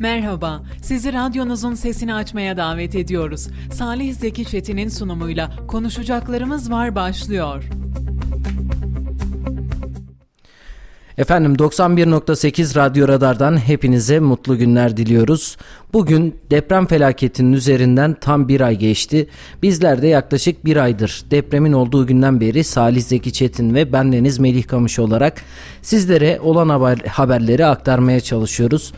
Merhaba, sizi radyonuzun sesini açmaya davet ediyoruz. Salih Zeki Çetin'in sunumuyla konuşacaklarımız var başlıyor. Efendim 91.8 Radyo Radar'dan hepinize mutlu günler diliyoruz. Bugün deprem felaketinin üzerinden tam bir ay geçti. Bizler de yaklaşık bir aydır depremin olduğu günden beri Salih Zeki Çetin ve bendeniz Melih Kamış olarak sizlere olan haber, haberleri aktarmaya çalışıyoruz.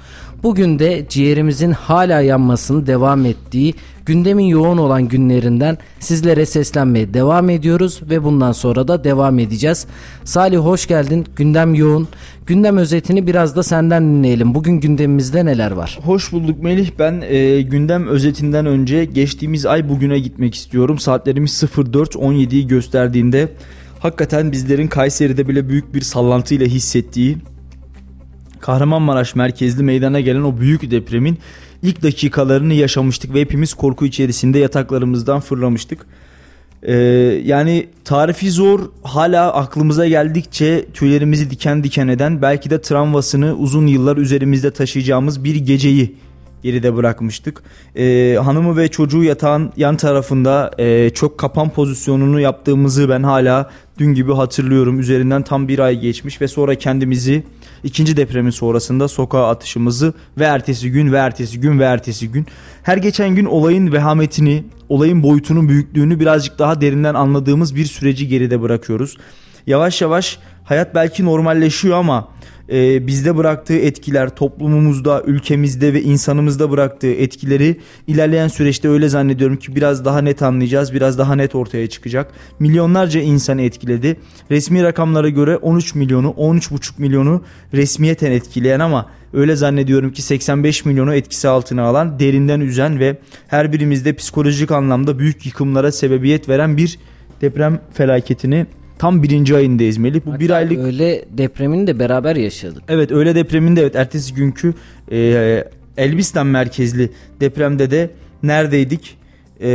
Bugün de ciğerimizin hala yanmasını devam ettiği gündemin yoğun olan günlerinden sizlere seslenmeye devam ediyoruz ve bundan sonra da devam edeceğiz. Salih hoş geldin. Gündem yoğun. Gündem özetini biraz da senden dinleyelim. Bugün gündemimizde neler var? Hoş bulduk Melih. Ben e, gündem özetinden önce geçtiğimiz ay bugüne gitmek istiyorum. Saatlerimiz 04.17'yi gösterdiğinde hakikaten bizlerin Kayseri'de bile büyük bir sallantıyla hissettiği Kahramanmaraş merkezli meydana gelen o büyük depremin ilk dakikalarını yaşamıştık ve hepimiz korku içerisinde yataklarımızdan fırlamıştık. Ee, yani tarifi zor hala aklımıza geldikçe tüylerimizi diken diken eden belki de travmasını uzun yıllar üzerimizde taşıyacağımız bir geceyi geride bırakmıştık. Ee, hanımı ve çocuğu yatağın yan tarafında e, çok kapan pozisyonunu yaptığımızı ben hala dün gibi hatırlıyorum. Üzerinden tam bir ay geçmiş ve sonra kendimizi ikinci depremin sonrasında sokağa atışımızı ve ertesi gün ve ertesi gün ve ertesi gün her geçen gün olayın vehametini, olayın boyutunun büyüklüğünü birazcık daha derinden anladığımız bir süreci geride bırakıyoruz. Yavaş yavaş hayat belki normalleşiyor ama e, bizde bıraktığı etkiler, toplumumuzda, ülkemizde ve insanımızda bıraktığı etkileri ilerleyen süreçte öyle zannediyorum ki biraz daha net anlayacağız, biraz daha net ortaya çıkacak. Milyonlarca insanı etkiledi. Resmi rakamlara göre 13 milyonu, 13,5 milyonu resmiyeten etkileyen ama öyle zannediyorum ki 85 milyonu etkisi altına alan, derinden üzen ve her birimizde psikolojik anlamda büyük yıkımlara sebebiyet veren bir deprem felaketini Tam birinci ayındayız Melih. Bu Hatta bir aylık... Öyle depremini de beraber yaşadık. Evet öyle depreminde evet ertesi günkü e, Elbistan merkezli depremde de neredeydik? E,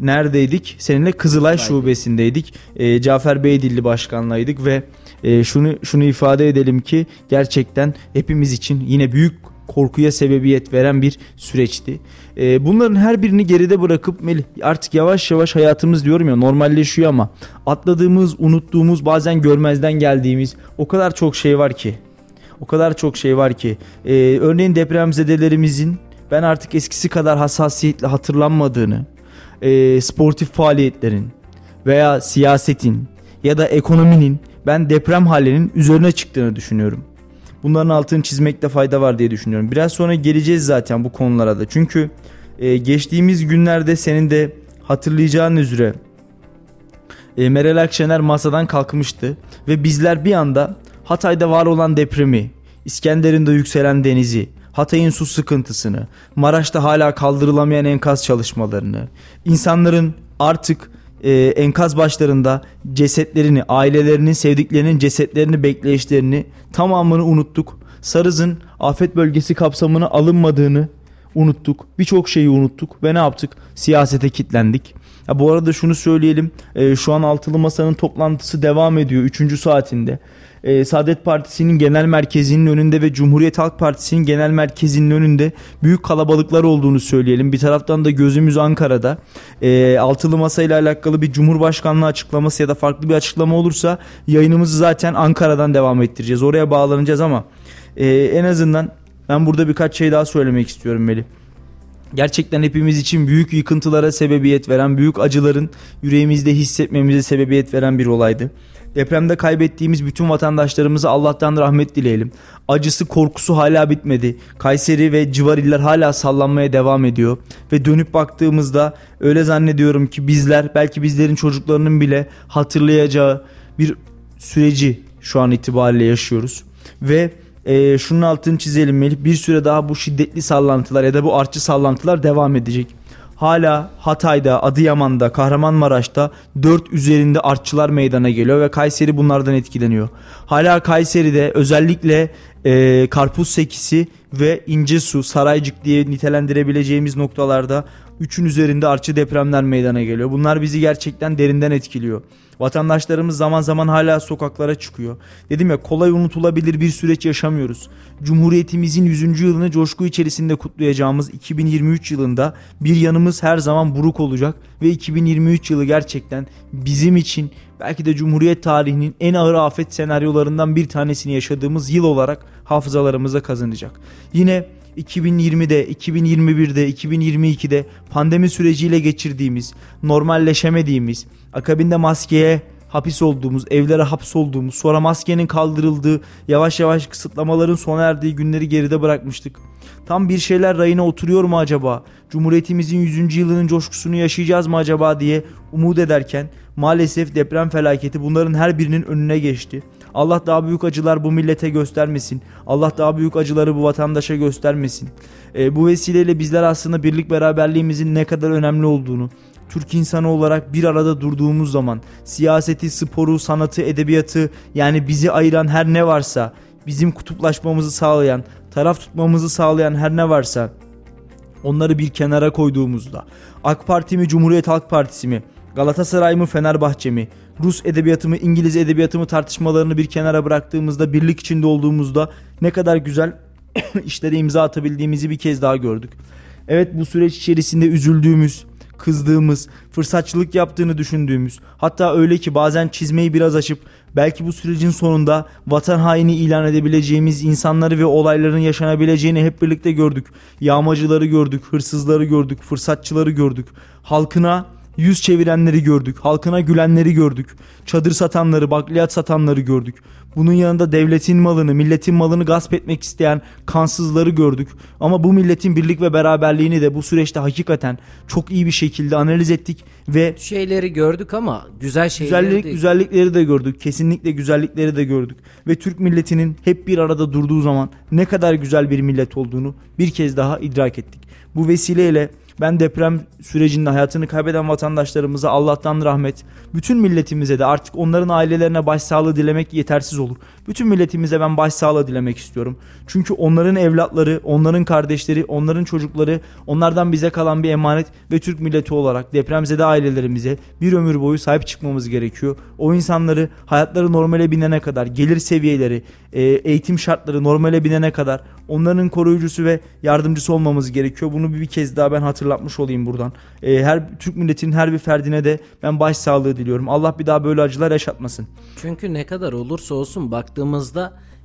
neredeydik? Seninle Kızılay Haydi. şubesindeydik. E, Cafer Beydilli başkanlaydık ve e, şunu şunu ifade edelim ki gerçekten hepimiz için yine büyük korkuya sebebiyet veren bir süreçti. E, bunların her birini geride bırakıp Melih artık yavaş yavaş hayatımız diyorum ya normalleşiyor ama atladığımız, unuttuğumuz, bazen görmezden geldiğimiz o kadar çok şey var ki. O kadar çok şey var ki. E, örneğin depremzedelerimizin ben artık eskisi kadar hassasiyetle hatırlanmadığını, e, sportif faaliyetlerin veya siyasetin ya da ekonominin ben deprem halinin üzerine çıktığını düşünüyorum. Bunların altını çizmekte fayda var diye düşünüyorum. Biraz sonra geleceğiz zaten bu konulara da. Çünkü e, geçtiğimiz günlerde senin de hatırlayacağın üzere e, Meral Akşener masadan kalkmıştı ve bizler bir anda Hatay'da var olan depremi, İskenderun'da yükselen denizi, Hatay'ın su sıkıntısını, Maraş'ta hala kaldırılamayan enkaz çalışmalarını, insanların artık e, enkaz başlarında cesetlerini, ailelerinin, sevdiklerinin cesetlerini, bekleyişlerini tamamını unuttuk. Sarız'ın afet bölgesi kapsamına alınmadığını unuttuk. Birçok şeyi unuttuk ve ne yaptık? Siyasete kitlendik. Ya bu arada şunu söyleyelim. E, şu an altılı masanın toplantısı devam ediyor 3. saatinde e, Saadet Partisi'nin genel merkezinin önünde ve Cumhuriyet Halk Partisi'nin genel merkezinin önünde büyük kalabalıklar olduğunu söyleyelim. Bir taraftan da gözümüz Ankara'da. E, altılı masa ile alakalı bir Cumhurbaşkanlığı açıklaması ya da farklı bir açıklama olursa yayınımızı zaten Ankara'dan devam ettireceğiz. Oraya bağlanacağız ama e, en azından ben burada birkaç şey daha söylemek istiyorum Melih gerçekten hepimiz için büyük yıkıntılara sebebiyet veren, büyük acıların yüreğimizde hissetmemize sebebiyet veren bir olaydı. Depremde kaybettiğimiz bütün vatandaşlarımıza Allah'tan rahmet dileyelim. Acısı korkusu hala bitmedi. Kayseri ve civar iller hala sallanmaya devam ediyor. Ve dönüp baktığımızda öyle zannediyorum ki bizler belki bizlerin çocuklarının bile hatırlayacağı bir süreci şu an itibariyle yaşıyoruz. Ve e, şunun altını çizelim Melih bir süre daha bu şiddetli sallantılar ya da bu artçı sallantılar devam edecek hala Hatay'da, Adıyaman'da, Kahramanmaraş'ta 4 üzerinde artçılar meydana geliyor ve Kayseri bunlardan etkileniyor. Hala Kayseri'de özellikle e, Karpuz Sekisi ve İncesu, Saraycık diye nitelendirebileceğimiz noktalarda 3'ün üzerinde artçı depremler meydana geliyor. Bunlar bizi gerçekten derinden etkiliyor. Vatandaşlarımız zaman zaman hala sokaklara çıkıyor. Dedim ya kolay unutulabilir bir süreç yaşamıyoruz. Cumhuriyetimizin 100. yılını coşku içerisinde kutlayacağımız 2023 yılında bir yanımız her zaman buruk olacak ve 2023 yılı gerçekten bizim için belki de Cumhuriyet tarihinin en ağır afet senaryolarından bir tanesini yaşadığımız yıl olarak hafızalarımıza kazanacak. Yine 2020'de, 2021'de, 2022'de pandemi süreciyle geçirdiğimiz, normalleşemediğimiz, akabinde maskeye hapis olduğumuz, evlere hapsolduğumuz, sonra maskenin kaldırıldığı, yavaş yavaş kısıtlamaların sona erdiği günleri geride bırakmıştık. Tam bir şeyler rayına oturuyor mu acaba? Cumhuriyetimizin 100. yılının coşkusunu yaşayacağız mı acaba diye umut ederken maalesef deprem felaketi bunların her birinin önüne geçti. Allah daha büyük acılar bu millete göstermesin. Allah daha büyük acıları bu vatandaşa göstermesin. E, bu vesileyle bizler aslında birlik beraberliğimizin ne kadar önemli olduğunu, Türk insanı olarak bir arada durduğumuz zaman siyaseti, sporu, sanatı, edebiyatı yani bizi ayıran her ne varsa, bizim kutuplaşmamızı sağlayan, taraf tutmamızı sağlayan her ne varsa onları bir kenara koyduğumuzda AK Parti mi Cumhuriyet Halk Partisi mi Galatasaray mı Fenerbahçe mi Rus edebiyatı mı İngiliz edebiyatı mı tartışmalarını bir kenara bıraktığımızda birlik içinde olduğumuzda ne kadar güzel işlere imza atabildiğimizi bir kez daha gördük. Evet bu süreç içerisinde üzüldüğümüz, kızdığımız, fırsatçılık yaptığını düşündüğümüz, hatta öyle ki bazen çizmeyi biraz açıp belki bu sürecin sonunda vatan haini ilan edebileceğimiz insanları ve olayların yaşanabileceğini hep birlikte gördük. Yağmacıları gördük, hırsızları gördük, fırsatçıları gördük. Halkına yüz çevirenleri gördük, halkına gülenleri gördük. Çadır satanları, bakliyat satanları gördük. Bunun yanında devletin malını, milletin malını gasp etmek isteyen kansızları gördük. Ama bu milletin birlik ve beraberliğini de bu süreçte hakikaten çok iyi bir şekilde analiz ettik ve şeyleri gördük ama güzel şeyleri güzellik değil. güzellikleri de gördük. Kesinlikle güzellikleri de gördük ve Türk milletinin hep bir arada durduğu zaman ne kadar güzel bir millet olduğunu bir kez daha idrak ettik. Bu vesileyle ben deprem sürecinde hayatını kaybeden vatandaşlarımıza Allah'tan rahmet, bütün milletimize de artık onların ailelerine başsağlığı dilemek yetersiz olur. Bütün milletimize ben başsağlığı dilemek istiyorum. Çünkü onların evlatları, onların kardeşleri, onların çocukları, onlardan bize kalan bir emanet ve Türk milleti olarak depremzede ailelerimize bir ömür boyu sahip çıkmamız gerekiyor. O insanları hayatları normale binene kadar, gelir seviyeleri, e, eğitim şartları normale binene kadar onların koruyucusu ve yardımcısı olmamız gerekiyor. Bunu bir kez daha ben hatırlatmış olayım buradan. E, her Türk milletinin her bir ferdine de ben başsağlığı diliyorum. Allah bir daha böyle acılar yaşatmasın. Çünkü ne kadar olursa olsun baktığımızda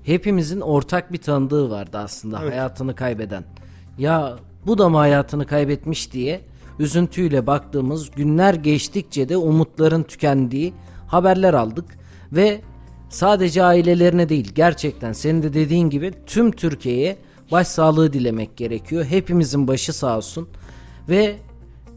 hepimizin ortak bir tanıdığı vardı aslında Evet. hayatını kaybeden. Ya bu da mı hayatını kaybetmiş diye üzüntüyle baktığımız günler geçtikçe de umutların tükendiği haberler aldık ve sadece ailelerine değil gerçekten senin de dediğin gibi tüm Türkiye'ye başsağlığı dilemek gerekiyor. Hepimizin başı sağ olsun ve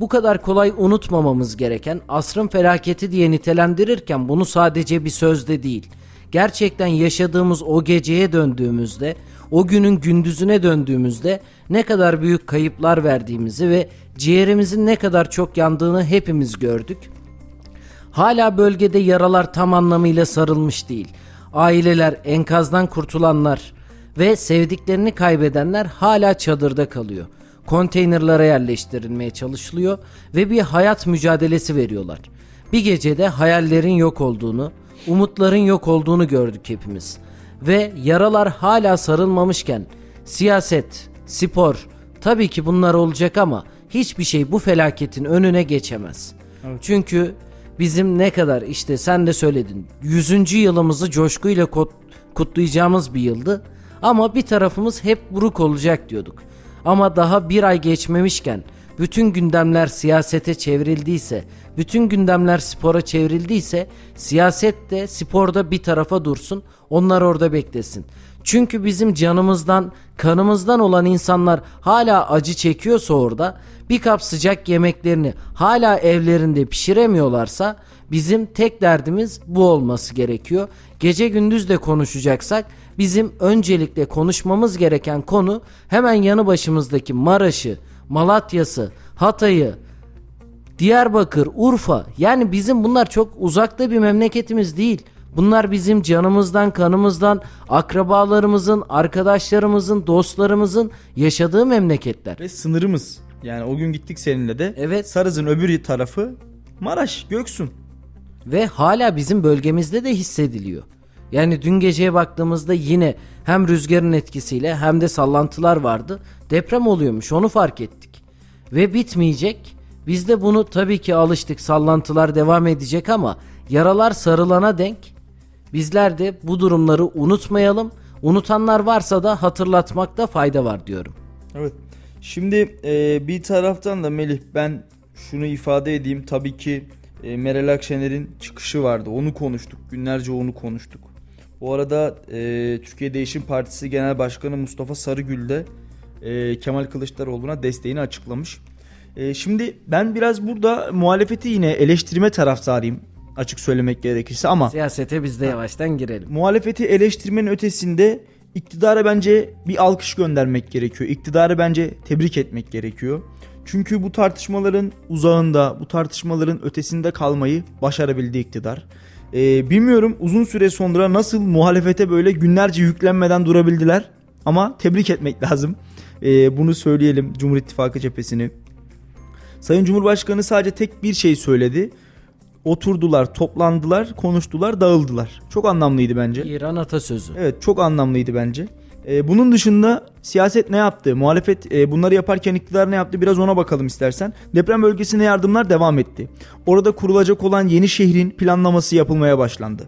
bu kadar kolay unutmamamız gereken asrın felaketi diye nitelendirirken bunu sadece bir sözde değil. Gerçekten yaşadığımız o geceye döndüğümüzde, o günün gündüzüne döndüğümüzde ne kadar büyük kayıplar verdiğimizi ve ciğerimizin ne kadar çok yandığını hepimiz gördük. Hala bölgede yaralar tam anlamıyla sarılmış değil. Aileler, enkazdan kurtulanlar ve sevdiklerini kaybedenler hala çadırda kalıyor. Konteynerlara yerleştirilmeye çalışılıyor ve bir hayat mücadelesi veriyorlar. Bir gecede hayallerin yok olduğunu, umutların yok olduğunu gördük hepimiz. Ve yaralar hala sarılmamışken siyaset, spor tabii ki bunlar olacak ama hiçbir şey bu felaketin önüne geçemez. Çünkü bizim ne kadar işte sen de söyledin 100. yılımızı coşkuyla kut- kutlayacağımız bir yıldı ama bir tarafımız hep buruk olacak diyorduk. Ama daha bir ay geçmemişken bütün gündemler siyasete çevrildiyse, bütün gündemler spora çevrildiyse siyaset de sporda bir tarafa dursun, onlar orada beklesin. Çünkü bizim canımızdan, kanımızdan olan insanlar hala acı çekiyorsa orada, bir kap sıcak yemeklerini hala evlerinde pişiremiyorlarsa bizim tek derdimiz bu olması gerekiyor. Gece gündüz de konuşacaksak bizim öncelikle konuşmamız gereken konu hemen yanı başımızdaki Maraş'ı, Malatya'sı, Hatay'ı, Diyarbakır, Urfa yani bizim bunlar çok uzakta bir memleketimiz değil. Bunlar bizim canımızdan, kanımızdan, akrabalarımızın, arkadaşlarımızın, dostlarımızın yaşadığı memleketler. Ve sınırımız. Yani o gün gittik seninle de. Evet. Sarız'ın öbür tarafı Maraş, Göksun. Ve hala bizim bölgemizde de hissediliyor. Yani dün geceye baktığımızda yine hem rüzgarın etkisiyle hem de sallantılar vardı. Deprem oluyormuş onu fark ettik. Ve bitmeyecek. Biz de bunu tabii ki alıştık sallantılar devam edecek ama yaralar sarılana denk bizler de bu durumları unutmayalım. Unutanlar varsa da hatırlatmakta fayda var diyorum. Evet. Şimdi e, bir taraftan da Melih ben şunu ifade edeyim. Tabii ki e, Meral Akşener'in çıkışı vardı. Onu konuştuk. Günlerce onu konuştuk. Bu arada e, Türkiye Değişim Partisi Genel Başkanı Mustafa Sarıgül de e, Kemal Kılıçdaroğlu'na desteğini açıklamış. E, şimdi ben biraz burada muhalefeti yine eleştirme taraftarıyım açık söylemek gerekirse ama Siyasete biz de yavaştan girelim. muhalefeti eleştirmenin ötesinde iktidara bence bir alkış göndermek gerekiyor. İktidarı bence tebrik etmek gerekiyor. Çünkü bu tartışmaların uzağında, bu tartışmaların ötesinde kalmayı başarabildi iktidar. Ee, bilmiyorum uzun süre sonra nasıl muhalefete böyle günlerce yüklenmeden durabildiler. Ama tebrik etmek lazım. Ee, bunu söyleyelim Cumhur İttifakı cephesini. Sayın Cumhurbaşkanı sadece tek bir şey söyledi. Oturdular, toplandılar, konuştular, dağıldılar. Çok anlamlıydı bence. İran atasözü. Evet çok anlamlıydı bence. Ee, bunun dışında siyaset ne yaptı? Muhalefet e, bunları yaparken iktidar ne yaptı? Biraz ona bakalım istersen. Deprem bölgesine yardımlar devam etti. Orada kurulacak olan yeni şehrin planlaması yapılmaya başlandı.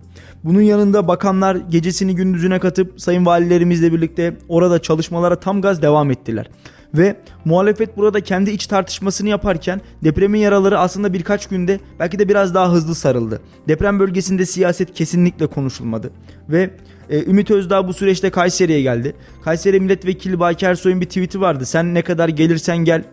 Bunun yanında bakanlar gecesini gündüzüne katıp sayın valilerimizle birlikte orada çalışmalara tam gaz devam ettiler. Ve muhalefet burada kendi iç tartışmasını yaparken depremin yaraları aslında birkaç günde belki de biraz daha hızlı sarıldı. Deprem bölgesinde siyaset kesinlikle konuşulmadı. Ve e, Ümit Özdağ bu süreçte Kayseri'ye geldi. Kayseri Milletvekili Baki Ersoy'un bir tweet'i vardı. Sen ne kadar gelirsen gel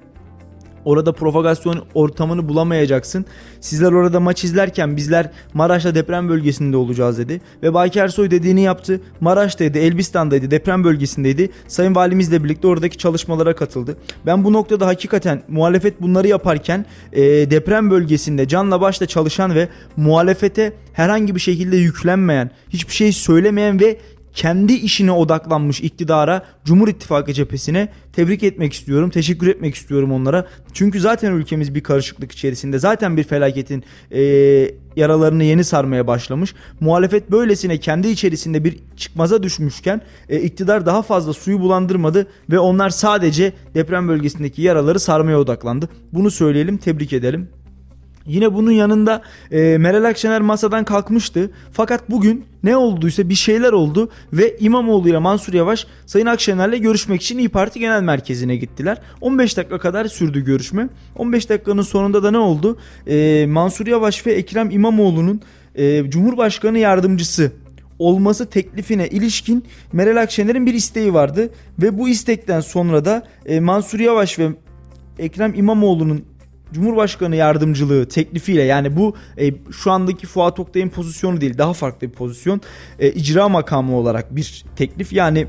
Orada propagasyon ortamını bulamayacaksın. Sizler orada maç izlerken bizler Maraş'ta deprem bölgesinde olacağız dedi. Ve Baki Ersoy dediğini yaptı. Maraş'taydı, Elbistan'daydı, deprem bölgesindeydi. Sayın Valimizle birlikte oradaki çalışmalara katıldı. Ben bu noktada hakikaten muhalefet bunları yaparken e, deprem bölgesinde canla başla çalışan ve muhalefete herhangi bir şekilde yüklenmeyen, hiçbir şey söylemeyen ve kendi işine odaklanmış iktidara, Cumhur İttifakı cephesine tebrik etmek istiyorum. Teşekkür etmek istiyorum onlara. Çünkü zaten ülkemiz bir karışıklık içerisinde. Zaten bir felaketin e, yaralarını yeni sarmaya başlamış. Muhalefet böylesine kendi içerisinde bir çıkmaza düşmüşken e, iktidar daha fazla suyu bulandırmadı ve onlar sadece deprem bölgesindeki yaraları sarmaya odaklandı. Bunu söyleyelim, tebrik edelim. Yine bunun yanında e, Meral Akşener masadan kalkmıştı. Fakat bugün ne olduysa bir şeyler oldu ve İmamoğlu ile Mansur Yavaş Sayın Akşener'le görüşmek için İyi Parti Genel Merkezi'ne gittiler. 15 dakika kadar sürdü görüşme. 15 dakikanın sonunda da ne oldu? E, Mansur Yavaş ve Ekrem İmamoğlu'nun e, Cumhurbaşkanı yardımcısı olması teklifine ilişkin Meral Akşener'in bir isteği vardı ve bu istekten sonra da e, Mansur Yavaş ve Ekrem İmamoğlu'nun Cumhurbaşkanı yardımcılığı teklifiyle yani bu e, şu andaki Fuat Oktay'ın pozisyonu değil daha farklı bir pozisyon e, icra makamı olarak bir teklif yani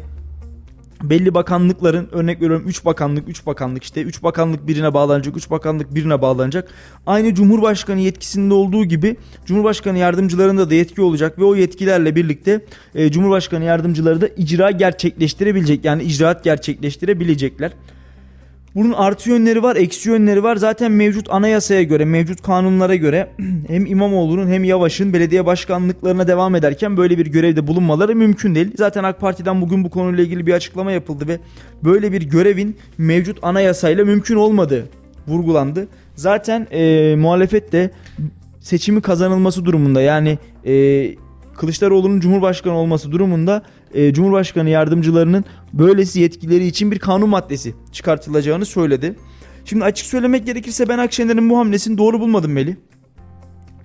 belli bakanlıkların örnek veriyorum 3 bakanlık 3 bakanlık işte 3 bakanlık birine bağlanacak 3 bakanlık birine bağlanacak. Aynı Cumhurbaşkanı yetkisinde olduğu gibi Cumhurbaşkanı yardımcılarında da yetki olacak ve o yetkilerle birlikte e, Cumhurbaşkanı yardımcıları da icra gerçekleştirebilecek yani icraat gerçekleştirebilecekler. Bunun artı yönleri var, eksi yönleri var. Zaten mevcut anayasaya göre, mevcut kanunlara göre hem İmamoğlu'nun hem Yavaş'ın belediye başkanlıklarına devam ederken böyle bir görevde bulunmaları mümkün değil. Zaten AK Parti'den bugün bu konuyla ilgili bir açıklama yapıldı ve böyle bir görevin mevcut anayasayla mümkün olmadığı vurgulandı. Zaten e, muhalefet de seçimi kazanılması durumunda yani e, Kılıçdaroğlu'nun Cumhurbaşkanı olması durumunda e, Cumhurbaşkanı yardımcılarının böylesi yetkileri için bir kanun maddesi çıkartılacağını söyledi. Şimdi açık söylemek gerekirse ben Akşener'in bu hamlesini doğru bulmadım Meli.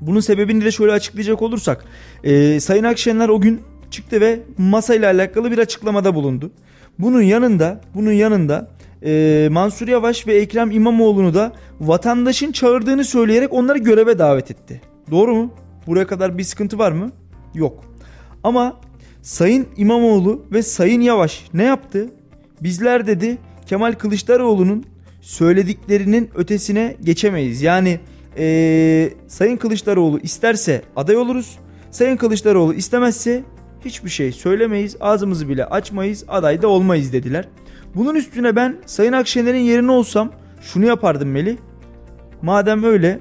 Bunun sebebini de şöyle açıklayacak olursak. E, Sayın Akşener o gün çıktı ve masayla alakalı bir açıklamada bulundu. Bunun yanında, bunun yanında e, Mansur Yavaş ve Ekrem İmamoğlu'nu da vatandaşın çağırdığını söyleyerek onları göreve davet etti. Doğru mu? Buraya kadar bir sıkıntı var mı? Yok. Ama Sayın İmamoğlu ve Sayın Yavaş ne yaptı? Bizler dedi Kemal Kılıçdaroğlu'nun söylediklerinin ötesine geçemeyiz. Yani ee, Sayın Kılıçdaroğlu isterse aday oluruz. Sayın Kılıçdaroğlu istemezse hiçbir şey söylemeyiz, ağzımızı bile açmayız, aday da olmayız dediler. Bunun üstüne ben Sayın Akşener'in yerine olsam şunu yapardım Melih. Madem öyle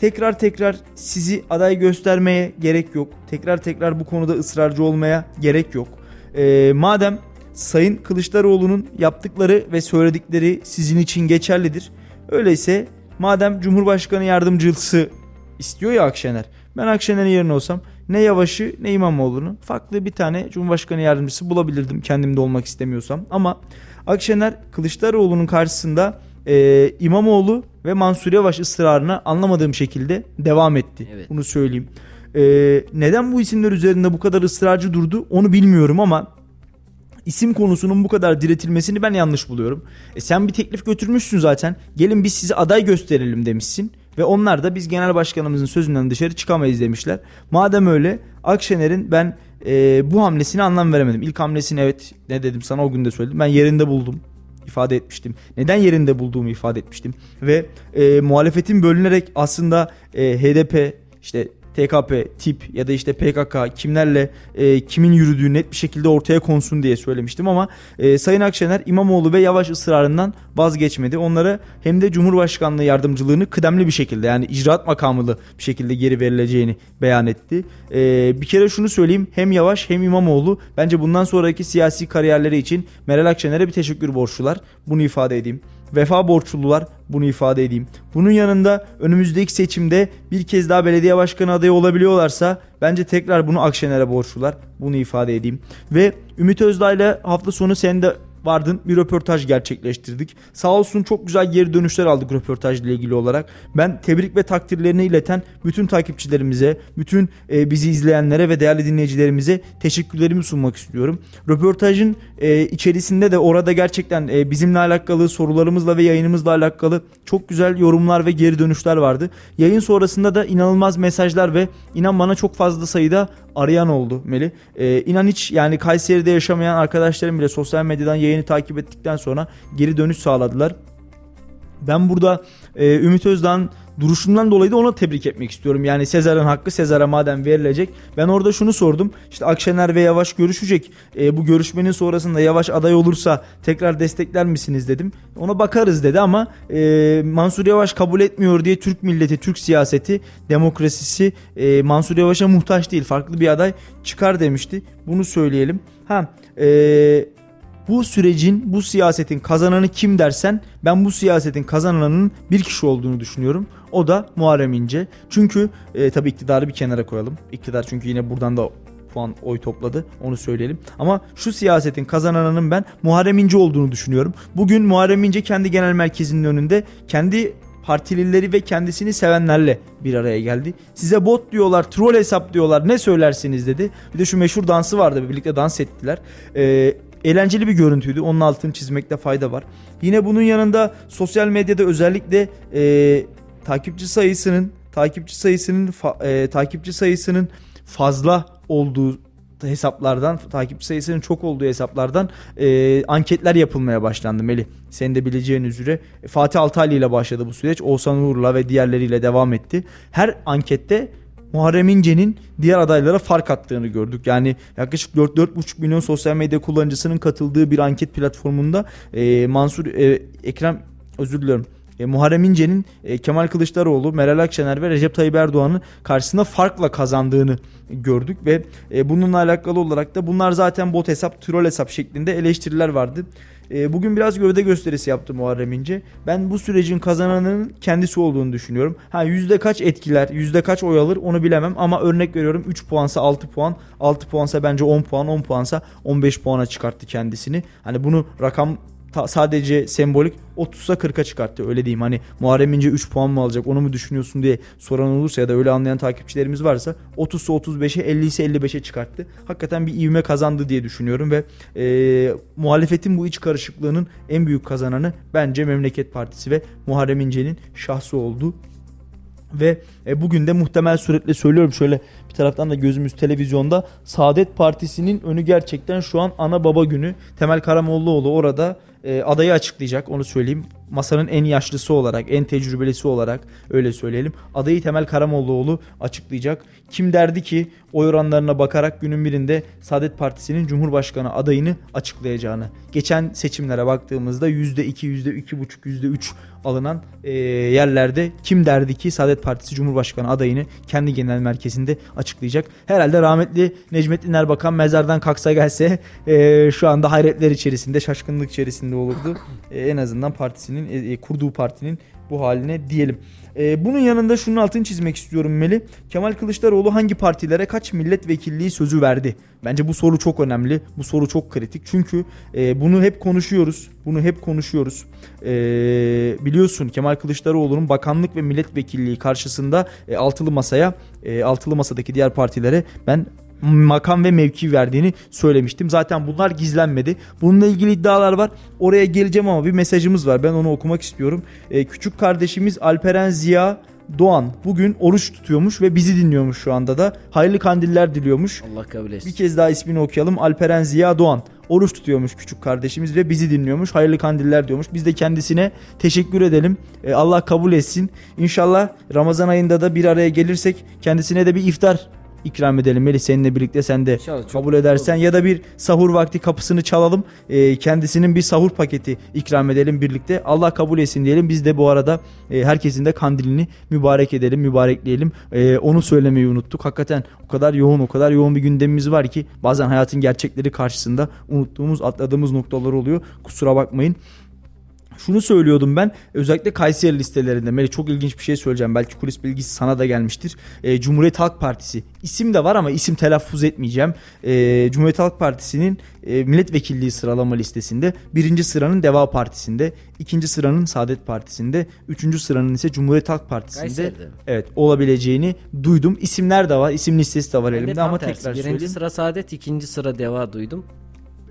tekrar tekrar sizi aday göstermeye gerek yok. Tekrar tekrar bu konuda ısrarcı olmaya gerek yok. Ee, madem Sayın Kılıçdaroğlu'nun yaptıkları ve söyledikleri sizin için geçerlidir. Öyleyse madem Cumhurbaşkanı yardımcısı istiyor ya Akşener. Ben Akşener'in yerine olsam ne Yavaş'ı ne İmamoğlu'nu farklı bir tane Cumhurbaşkanı yardımcısı bulabilirdim kendimde olmak istemiyorsam. Ama Akşener Kılıçdaroğlu'nun karşısında e, İmamoğlu ve Mansur Yavaş ısrarına anlamadığım şekilde devam etti. Evet. Bunu söyleyeyim. E, neden bu isimler üzerinde bu kadar ısrarcı durdu onu bilmiyorum ama isim konusunun bu kadar diretilmesini ben yanlış buluyorum. E sen bir teklif götürmüşsün zaten. Gelin biz sizi aday gösterelim demişsin. Ve onlar da biz genel başkanımızın sözünden dışarı çıkamayız demişler. Madem öyle Akşener'in ben e, bu hamlesine anlam veremedim. İlk hamlesini evet ne dedim sana o gün de söyledim. Ben yerinde buldum ifade etmiştim. Neden yerinde bulduğumu ifade etmiştim. Ve e, muhalefetin bölünerek aslında e, HDP işte TKP, TIP ya da işte PKK kimlerle e, kimin yürüdüğü net bir şekilde ortaya konsun diye söylemiştim ama e, Sayın Akşener İmamoğlu ve Yavaş ısrarından vazgeçmedi. Onlara hem de Cumhurbaşkanlığı yardımcılığını kıdemli bir şekilde yani icraat makamlı bir şekilde geri verileceğini beyan etti. E, bir kere şunu söyleyeyim hem Yavaş hem İmamoğlu bence bundan sonraki siyasi kariyerleri için Meral Akşener'e bir teşekkür borçlular. Bunu ifade edeyim vefa borçlular bunu ifade edeyim. Bunun yanında önümüzdeki seçimde bir kez daha belediye başkanı adayı olabiliyorlarsa bence tekrar bunu Akşener'e borçlular. Bunu ifade edeyim. Ve Ümit Özdağ ile hafta sonu sen de vardın bir röportaj gerçekleştirdik. Sağ olsun çok güzel geri dönüşler aldık röportajla ilgili olarak. Ben tebrik ve takdirlerini ileten bütün takipçilerimize, bütün e, bizi izleyenlere ve değerli dinleyicilerimize teşekkürlerimi sunmak istiyorum. Röportajın e, içerisinde de orada gerçekten e, bizimle alakalı sorularımızla ve yayınımızla alakalı çok güzel yorumlar ve geri dönüşler vardı. Yayın sonrasında da inanılmaz mesajlar ve inan bana çok fazla sayıda arayan oldu Meli. E, inan hiç yani Kayseri'de yaşamayan arkadaşlarım bile sosyal medyadan yayını takip ettikten sonra geri dönüş sağladılar. Ben burada e, Ümit Özdağ'ın duruşundan dolayı da ona tebrik etmek istiyorum. Yani Sezar'ın hakkı Sezar'a madem verilecek. Ben orada şunu sordum. İşte Akşener ve Yavaş görüşecek. E, bu görüşmenin sonrasında Yavaş aday olursa tekrar destekler misiniz dedim. Ona bakarız dedi ama e, Mansur Yavaş kabul etmiyor diye Türk milleti, Türk siyaseti, demokrasisi e, Mansur Yavaş'a muhtaç değil. Farklı bir aday çıkar demişti. Bunu söyleyelim. Ha, e, bu sürecin, bu siyasetin kazananı kim dersen ben bu siyasetin kazananının bir kişi olduğunu düşünüyorum. O da Muharrem İnce. Çünkü e, tabii iktidarı bir kenara koyalım. İktidar çünkü yine buradan da puan oy topladı onu söyleyelim. Ama şu siyasetin kazananının ben Muharrem İnce olduğunu düşünüyorum. Bugün Muharrem İnce kendi genel merkezinin önünde kendi partilileri ve kendisini sevenlerle bir araya geldi. Size bot diyorlar, troll hesap diyorlar ne söylersiniz dedi. Bir de şu meşhur dansı vardı birlikte dans ettiler. Ee, eğlenceli bir görüntüydü. Onun altını çizmekte fayda var. Yine bunun yanında sosyal medyada özellikle e, takipçi sayısının takipçi sayısının e, takipçi sayısının fazla olduğu hesaplardan takipçi sayısının çok olduğu hesaplardan e, anketler yapılmaya başlandı Melih. Senin de bileceğin üzere Fatih Altaylı ile başladı bu süreç. Oğuzhan Uğur'la ve diğerleriyle devam etti. Her ankette Muharrem İnce'nin diğer adaylara fark attığını gördük. Yani yaklaşık 4-4,5 milyon sosyal medya kullanıcısının katıldığı bir anket platformunda e, Mansur e, Ekrem özür diliyorum. E, Muharrem İnce'nin e, Kemal Kılıçdaroğlu, Meral Akşener ve Recep Tayyip Erdoğan'ın karşısında farkla kazandığını gördük ve e, bununla alakalı olarak da bunlar zaten bot hesap, troll hesap şeklinde eleştiriler vardı. E, bugün biraz gövde gösterisi yaptı Muharrem İnce. Ben bu sürecin kazananının kendisi olduğunu düşünüyorum. Ha yüzde kaç etkiler, yüzde kaç oy alır onu bilemem ama örnek veriyorum 3 puansa 6 puan, 6 puansa bence 10 puan, 10 puansa 15 puana çıkarttı kendisini. Hani bunu rakam ta, sadece sembolik 30'a 40'a çıkarttı öyle diyeyim. Hani Muharrem İnce 3 puan mı alacak onu mu düşünüyorsun diye soran olursa ya da öyle anlayan takipçilerimiz varsa 30'sa 35'e 50 ise 55'e çıkarttı. Hakikaten bir ivme kazandı diye düşünüyorum ve e, muhalefetin bu iç karışıklığının en büyük kazananı bence Memleket Partisi ve Muharrem İnce'nin şahsı oldu. Ve e, bugün de muhtemel suretle söylüyorum şöyle bir taraftan da gözümüz televizyonda Saadet Partisi'nin önü gerçekten şu an ana baba günü. Temel Karamollaoğlu orada e, adayı açıklayacak onu söyleyeyim. Masanın en yaşlısı olarak, en tecrübelisi olarak öyle söyleyelim. Adayı Temel Karamollaoğlu açıklayacak. Kim derdi ki oy oranlarına bakarak günün birinde Saadet Partisi'nin Cumhurbaşkanı adayını açıklayacağını. Geçen seçimlere baktığımızda %2, %2,5, %3 alınan e, yerlerde kim derdi ki Saadet Partisi Cumhurbaşkanı adayını kendi genel merkezinde açıklayacak. Herhalde rahmetli Necmettin Erbakan mezardan kalksa gelse e, şu anda hayretler içerisinde, şaşkınlık içerisinde olurdu. E, en azından partisinin, e, kurduğu partinin bu haline diyelim. Ee, bunun yanında şunun altını çizmek istiyorum Meli. Kemal Kılıçdaroğlu hangi partilere kaç milletvekilliği sözü verdi? Bence bu soru çok önemli. Bu soru çok kritik. Çünkü e, bunu hep konuşuyoruz. Bunu hep konuşuyoruz. E, biliyorsun Kemal Kılıçdaroğlu'nun bakanlık ve milletvekilliği karşısında e, altılı masaya, e, altılı masadaki diğer partilere ben makam ve mevki verdiğini söylemiştim. Zaten bunlar gizlenmedi. Bununla ilgili iddialar var. Oraya geleceğim ama bir mesajımız var. Ben onu okumak istiyorum. Ee, küçük kardeşimiz Alperen Ziya Doğan bugün oruç tutuyormuş ve bizi dinliyormuş şu anda da. Hayırlı kandiller diliyormuş. Allah kabul etsin. Bir kez daha ismini okuyalım. Alperen Ziya Doğan oruç tutuyormuş küçük kardeşimiz ve bizi dinliyormuş. Hayırlı kandiller diyormuş. Biz de kendisine teşekkür edelim. Ee, Allah kabul etsin. İnşallah Ramazan ayında da bir araya gelirsek kendisine de bir iftar ikram edelim. Melih seninle birlikte sen de İnşallah, kabul edersen olur. ya da bir sahur vakti kapısını çalalım. E, kendisinin bir sahur paketi ikram edelim birlikte. Allah kabul etsin diyelim. Biz de bu arada e, herkesin de kandilini mübarek edelim, mübarekleyelim. E, onu söylemeyi unuttuk. Hakikaten o kadar yoğun, o kadar yoğun bir gündemimiz var ki bazen hayatın gerçekleri karşısında unuttuğumuz, atladığımız noktalar oluyor. Kusura bakmayın şunu söylüyordum ben özellikle Kayseri listelerinde Melih çok ilginç bir şey söyleyeceğim belki kulis bilgisi sana da gelmiştir. E, Cumhuriyet Halk Partisi isim de var ama isim telaffuz etmeyeceğim. E, Cumhuriyet Halk Partisi'nin e, milletvekilliği sıralama listesinde birinci sıranın Deva Partisi'nde, ikinci sıranın Saadet Partisi'nde, üçüncü sıranın ise Cumhuriyet Halk Partisi'nde Kayseri'de. evet olabileceğini duydum. İsimler de var, isim listesi de var ben elimde de ama tersi. tekrar birinci söyleyeyim. sıra Saadet, ikinci sıra Deva duydum.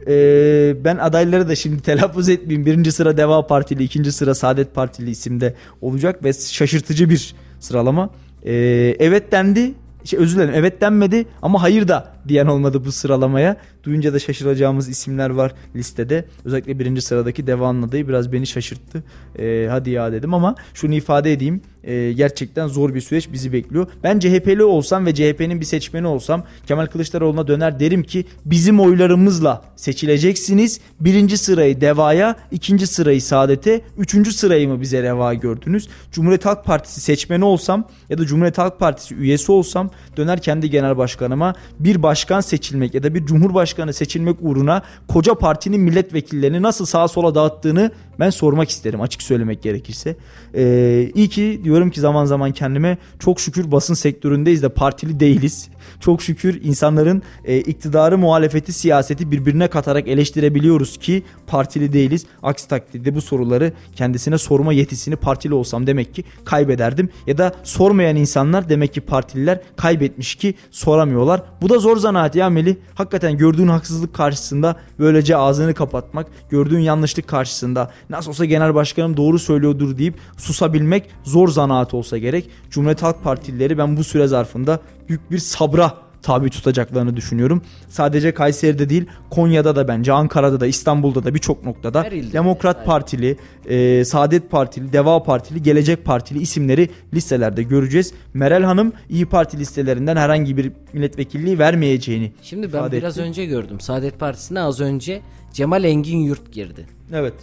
Ee, ben adayları da şimdi telaffuz etmeyeyim. Birinci sıra Deva Partili, ikinci sıra Saadet Partili isimde olacak ve şaşırtıcı bir sıralama. Ee, evet dendi. Şey, özür dilerim evet denmedi ama hayır da diyen olmadı bu sıralamaya. Duyunca da şaşıracağımız isimler var listede. Özellikle birinci sıradaki Devan'ın adayı biraz beni şaşırttı. Ee, hadi ya dedim ama şunu ifade edeyim. Ee, gerçekten zor bir süreç bizi bekliyor. Ben CHP'li olsam ve CHP'nin bir seçmeni olsam Kemal Kılıçdaroğlu'na döner derim ki bizim oylarımızla seçileceksiniz. Birinci sırayı Deva'ya, ikinci sırayı Saadet'e, üçüncü sırayı mı bize reva gördünüz? Cumhuriyet Halk Partisi seçmeni olsam ya da Cumhuriyet Halk Partisi üyesi olsam döner kendi genel başkanıma bir başkan seçilmek ya da bir cumhurbaşkanı seçilmek uğruna koca partinin milletvekillerini nasıl sağa sola dağıttığını ben sormak isterim açık söylemek gerekirse. Ee, iyi ki diyorum ki zaman zaman kendime çok şükür basın sektöründeyiz de partili değiliz. Çok şükür insanların e, iktidarı, muhalefeti, siyaseti birbirine katarak eleştirebiliyoruz ki partili değiliz. Aksi takdirde bu soruları kendisine sorma yetisini partili olsam demek ki kaybederdim. Ya da sormayan insanlar demek ki partililer kaybetmiş ki soramıyorlar. Bu da zor zanaat ya Melih. Hakikaten gördüğün haksızlık karşısında böylece ağzını kapatmak, gördüğün yanlışlık karşısında nasıl olsa genel başkanım doğru söylüyordur deyip susabilmek zor zanaat olsa gerek. Cumhuriyet Halk Partilileri ben bu süre zarfında büyük bir sabra tabi tutacaklarını düşünüyorum. Sadece Kayseri'de değil Konya'da da bence Ankara'da da İstanbul'da da birçok noktada Demokrat yani. Partili, e, Saadet Partili, Deva Partili, Gelecek Partili isimleri listelerde göreceğiz. Meral Hanım İyi Parti listelerinden herhangi bir milletvekilliği vermeyeceğini Şimdi ben biraz etti. önce gördüm. Saadet Partisi'ne az önce Cemal Engin Yurt girdi. Evet.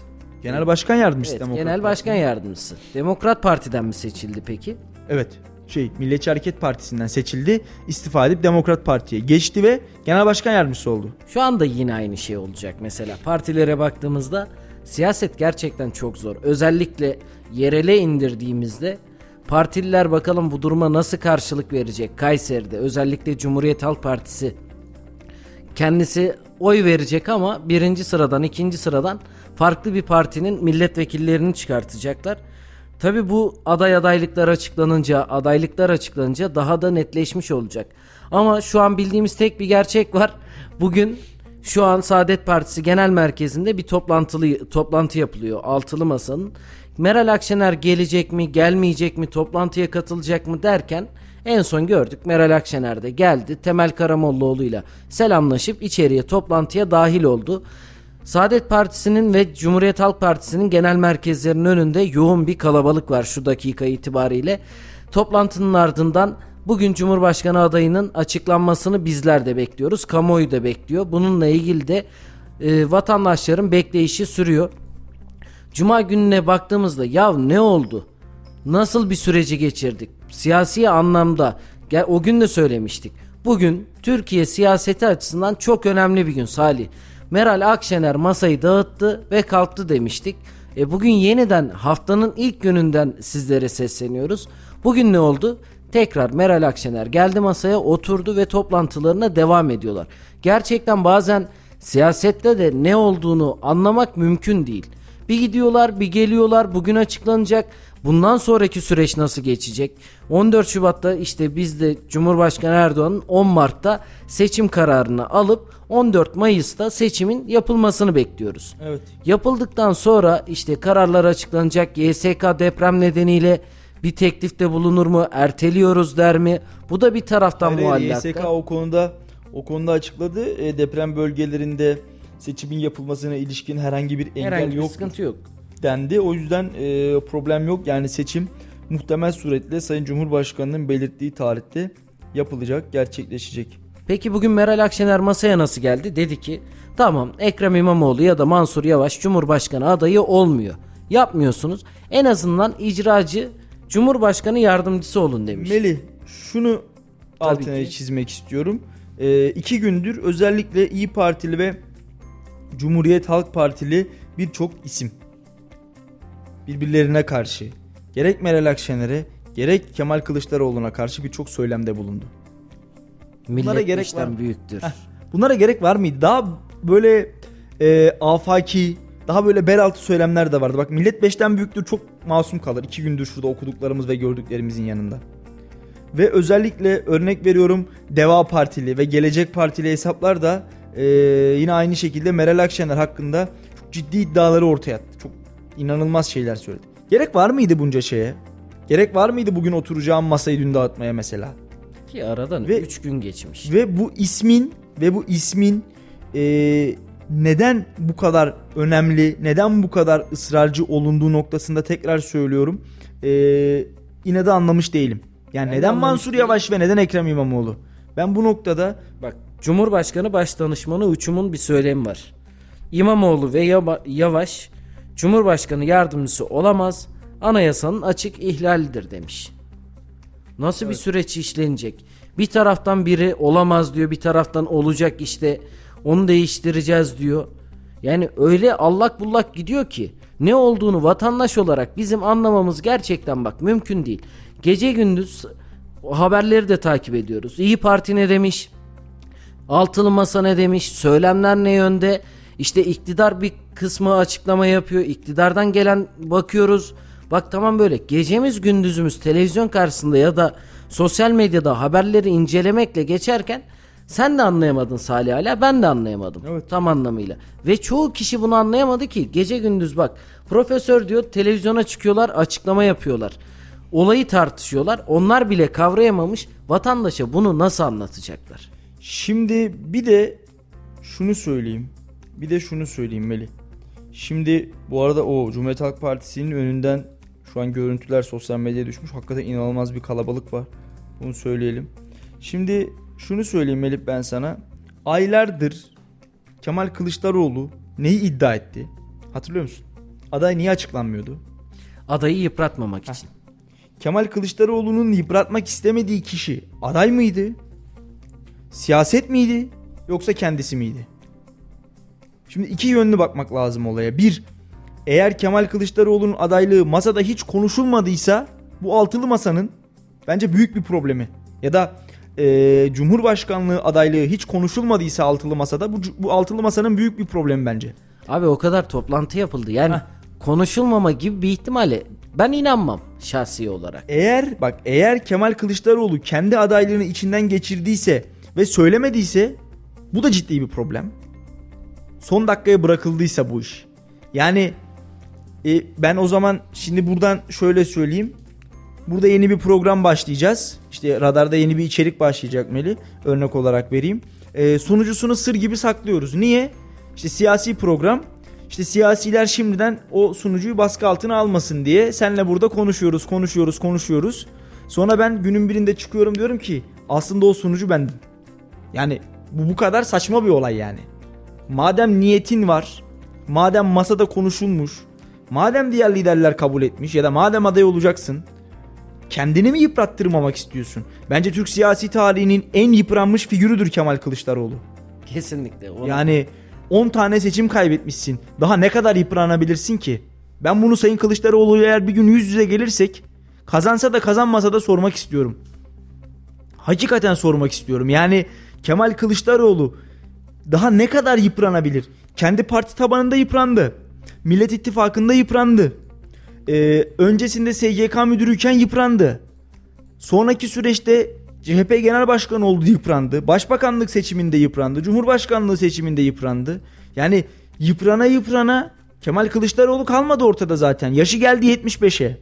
Genel Başkan Yardımcısı evet, Demokrat Genel Başkan Partisi. Yardımcısı. Demokrat Parti'den mi seçildi peki? Evet şey Milliyetçi Hareket Partisi'nden seçildi. İstifa edip Demokrat Parti'ye geçti ve genel başkan yardımcısı oldu. Şu anda yine aynı şey olacak mesela. Partilere baktığımızda siyaset gerçekten çok zor. Özellikle yerele indirdiğimizde partililer bakalım bu duruma nasıl karşılık verecek Kayseri'de özellikle Cumhuriyet Halk Partisi kendisi oy verecek ama birinci sıradan ikinci sıradan farklı bir partinin milletvekillerini çıkartacaklar. Tabi bu aday adaylıklar açıklanınca, adaylıklar açıklanınca daha da netleşmiş olacak. Ama şu an bildiğimiz tek bir gerçek var. Bugün şu an Saadet Partisi Genel Merkezi'nde bir toplantılı toplantı yapılıyor. Altılı masanın. Meral Akşener gelecek mi, gelmeyecek mi, toplantıya katılacak mı derken en son gördük Meral Akşener de geldi. Temel Karamollaoğlu ile selamlaşıp içeriye toplantıya dahil oldu. Saadet Partisi'nin ve Cumhuriyet Halk Partisi'nin genel merkezlerinin önünde yoğun bir kalabalık var şu dakika itibariyle. Toplantının ardından bugün Cumhurbaşkanı adayının açıklanmasını bizler de bekliyoruz. Kamuoyu da bekliyor. Bununla ilgili de e, vatandaşların bekleyişi sürüyor. Cuma gününe baktığımızda ya ne oldu? Nasıl bir süreci geçirdik? Siyasi anlamda o gün de söylemiştik. Bugün Türkiye siyaseti açısından çok önemli bir gün Salih. Meral Akşener masayı dağıttı ve kalktı demiştik. E bugün yeniden haftanın ilk gününden sizlere sesleniyoruz. Bugün ne oldu? Tekrar Meral Akşener geldi masaya oturdu ve toplantılarına devam ediyorlar. Gerçekten bazen siyasette de ne olduğunu anlamak mümkün değil. Bir gidiyorlar bir geliyorlar bugün açıklanacak. Bundan sonraki süreç nasıl geçecek? 14 Şubat'ta işte biz de Cumhurbaşkanı Erdoğan'ın 10 Mart'ta seçim kararını alıp 14 Mayıs'ta seçimin yapılmasını bekliyoruz. Evet. Yapıldıktan sonra işte kararlar açıklanacak. YSK deprem nedeniyle bir teklifte bulunur mu? Erteliyoruz der mi? Bu da bir taraftan Hayır, muallakta. YSK o konuda o konuda açıkladı. E, deprem bölgelerinde seçimin yapılmasına ilişkin herhangi bir engel Herhangi yok. bir sıkıntı yok. Dendi. O yüzden e, problem yok. Yani seçim muhtemel suretle Sayın Cumhurbaşkanı'nın belirttiği tarihte yapılacak, gerçekleşecek. Peki bugün Meral Akşener masaya nasıl geldi? Dedi ki tamam Ekrem İmamoğlu ya da Mansur Yavaş Cumhurbaşkanı adayı olmuyor. Yapmıyorsunuz. En azından icracı Cumhurbaşkanı yardımcısı olun demiş. Melih şunu Tabii altına ki. çizmek istiyorum. E, iki gündür özellikle İyi Partili ve Cumhuriyet Halk Partili birçok isim birbirlerine karşı gerek Meral Akşener'e gerek Kemal Kılıçdaroğlu'na karşı birçok söylemde bulundu. Millet Bunlara gerek var büyüktür. Heh. Bunlara gerek var mıydı? Daha böyle e, afaki, daha böyle bel altı söylemler de vardı. Bak millet beşten büyüktür çok masum kalır. İki gündür şurada okuduklarımız ve gördüklerimizin yanında. Ve özellikle örnek veriyorum Deva Partili ve Gelecek Partili hesaplar da e, yine aynı şekilde Meral Akşener hakkında çok ciddi iddiaları ortaya attı. Çok inanılmaz şeyler söyledi. Gerek var mıydı bunca şeye? Gerek var mıydı bugün oturacağım masayı dün dağıtmaya mesela? Ki aradan Ve- 3 gün geçmiş. Ve bu ismin ve bu ismin e, neden bu kadar önemli, neden bu kadar ısrarcı olunduğu noktasında tekrar söylüyorum. E, yine de anlamış değilim. Yani Ben de neden Mansur değilim. Yavaş ve neden Ekrem İmamoğlu? Ben bu noktada Bak Cumhurbaşkanı Başdanışmanı Uçum'un bir söylemi var. İmamoğlu ve Yavaş Cumhurbaşkanı yardımcısı olamaz. Anayasanın açık ihlalidir demiş. Nasıl bir süreç işlenecek? Bir taraftan biri olamaz diyor, bir taraftan olacak işte. Onu değiştireceğiz diyor. Yani öyle allak bullak gidiyor ki ne olduğunu vatandaş olarak bizim anlamamız gerçekten bak mümkün değil. Gece gündüz haberleri de takip ediyoruz. İyi Parti ne demiş? Altılı masa ne demiş? Söylemler ne yönde? İşte iktidar bir kısmı açıklama yapıyor. İktidardan gelen bakıyoruz. Bak tamam böyle gecemiz gündüzümüz televizyon karşısında ya da sosyal medyada haberleri incelemekle geçerken sen de anlayamadın Salih hala ben de anlayamadım Evet. tam anlamıyla. Ve çoğu kişi bunu anlayamadı ki gece gündüz bak profesör diyor televizyona çıkıyorlar açıklama yapıyorlar. Olayı tartışıyorlar onlar bile kavrayamamış vatandaşa bunu nasıl anlatacaklar? şimdi bir de şunu söyleyeyim. Bir de şunu söyleyeyim Melih. Şimdi bu arada o Cumhuriyet Halk Partisi'nin önünden şu an görüntüler sosyal medyaya düşmüş. Hakikaten inanılmaz bir kalabalık var. Bunu söyleyelim. Şimdi şunu söyleyeyim Melih ben sana. Aylardır Kemal Kılıçdaroğlu neyi iddia etti? Hatırlıyor musun? Aday niye açıklanmıyordu? Adayı yıpratmamak için. Kemal Kılıçdaroğlu'nun yıpratmak istemediği kişi aday mıydı? Siyaset miydi? Yoksa kendisi miydi? Şimdi iki yönlü bakmak lazım olaya. Bir, eğer Kemal Kılıçdaroğlu'nun adaylığı masada hiç konuşulmadıysa bu altılı masanın bence büyük bir problemi. Ya da eee, Cumhurbaşkanlığı adaylığı hiç konuşulmadıysa altılı masada bu, bu altılı masanın büyük bir problemi bence. Abi o kadar toplantı yapıldı yani Heh. konuşulmama gibi bir ihtimale ben inanmam şahsi olarak. Eğer bak eğer Kemal Kılıçdaroğlu kendi adaylığını içinden geçirdiyse ve söylemediyse bu da ciddi bir problem. Son dakikaya bırakıldıysa bu iş. Yani e, ben o zaman şimdi buradan şöyle söyleyeyim. Burada yeni bir program başlayacağız. İşte radarda yeni bir içerik başlayacak Meli. Örnek olarak vereyim. E, sunucusunu sır gibi saklıyoruz. Niye? İşte siyasi program işte siyasiler şimdiden o sunucuyu baskı altına almasın diye senle burada konuşuyoruz, konuşuyoruz, konuşuyoruz. Sonra ben günün birinde çıkıyorum diyorum ki aslında o sunucu bendim. Yani bu bu kadar saçma bir olay yani. Madem niyetin var, madem masada konuşulmuş, madem diğer liderler kabul etmiş ya da madem aday olacaksın, kendini mi yıprattırmamak istiyorsun? Bence Türk siyasi tarihinin en yıpranmış figürüdür Kemal Kılıçdaroğlu. Kesinlikle. Onu... Yani 10 tane seçim kaybetmişsin. Daha ne kadar yıpranabilirsin ki? Ben bunu Sayın Kılıçdaroğlu eğer bir gün yüz yüze gelirsek kazansa da kazanmasa da sormak istiyorum. Hakikaten sormak istiyorum. Yani Kemal Kılıçdaroğlu daha ne kadar yıpranabilir? Kendi parti tabanında yıprandı. Millet İttifakı'nda yıprandı. Ee, öncesinde SGK müdürüyken yıprandı. Sonraki süreçte CHP Genel Başkanı oldu yıprandı. Başbakanlık seçiminde yıprandı. Cumhurbaşkanlığı seçiminde yıprandı. Yani yıprana yıprana Kemal Kılıçdaroğlu kalmadı ortada zaten. Yaşı geldi 75'e.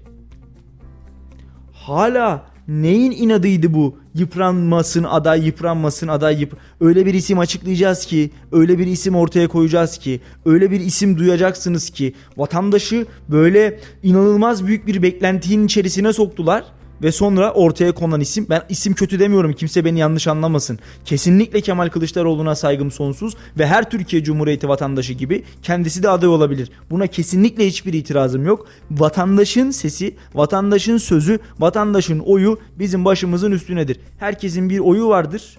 Hala neyin inadıydı bu? Yıpranmasın aday, yıpranmasın aday. Yıp öyle bir isim açıklayacağız ki, öyle bir isim ortaya koyacağız ki, öyle bir isim duyacaksınız ki vatandaşı böyle inanılmaz büyük bir beklentinin içerisine soktular ve sonra ortaya konan isim ben isim kötü demiyorum kimse beni yanlış anlamasın. Kesinlikle Kemal Kılıçdaroğlu'na saygım sonsuz ve her Türkiye Cumhuriyeti vatandaşı gibi kendisi de aday olabilir. Buna kesinlikle hiçbir itirazım yok. Vatandaşın sesi, vatandaşın sözü, vatandaşın oyu bizim başımızın üstünedir. Herkesin bir oyu vardır.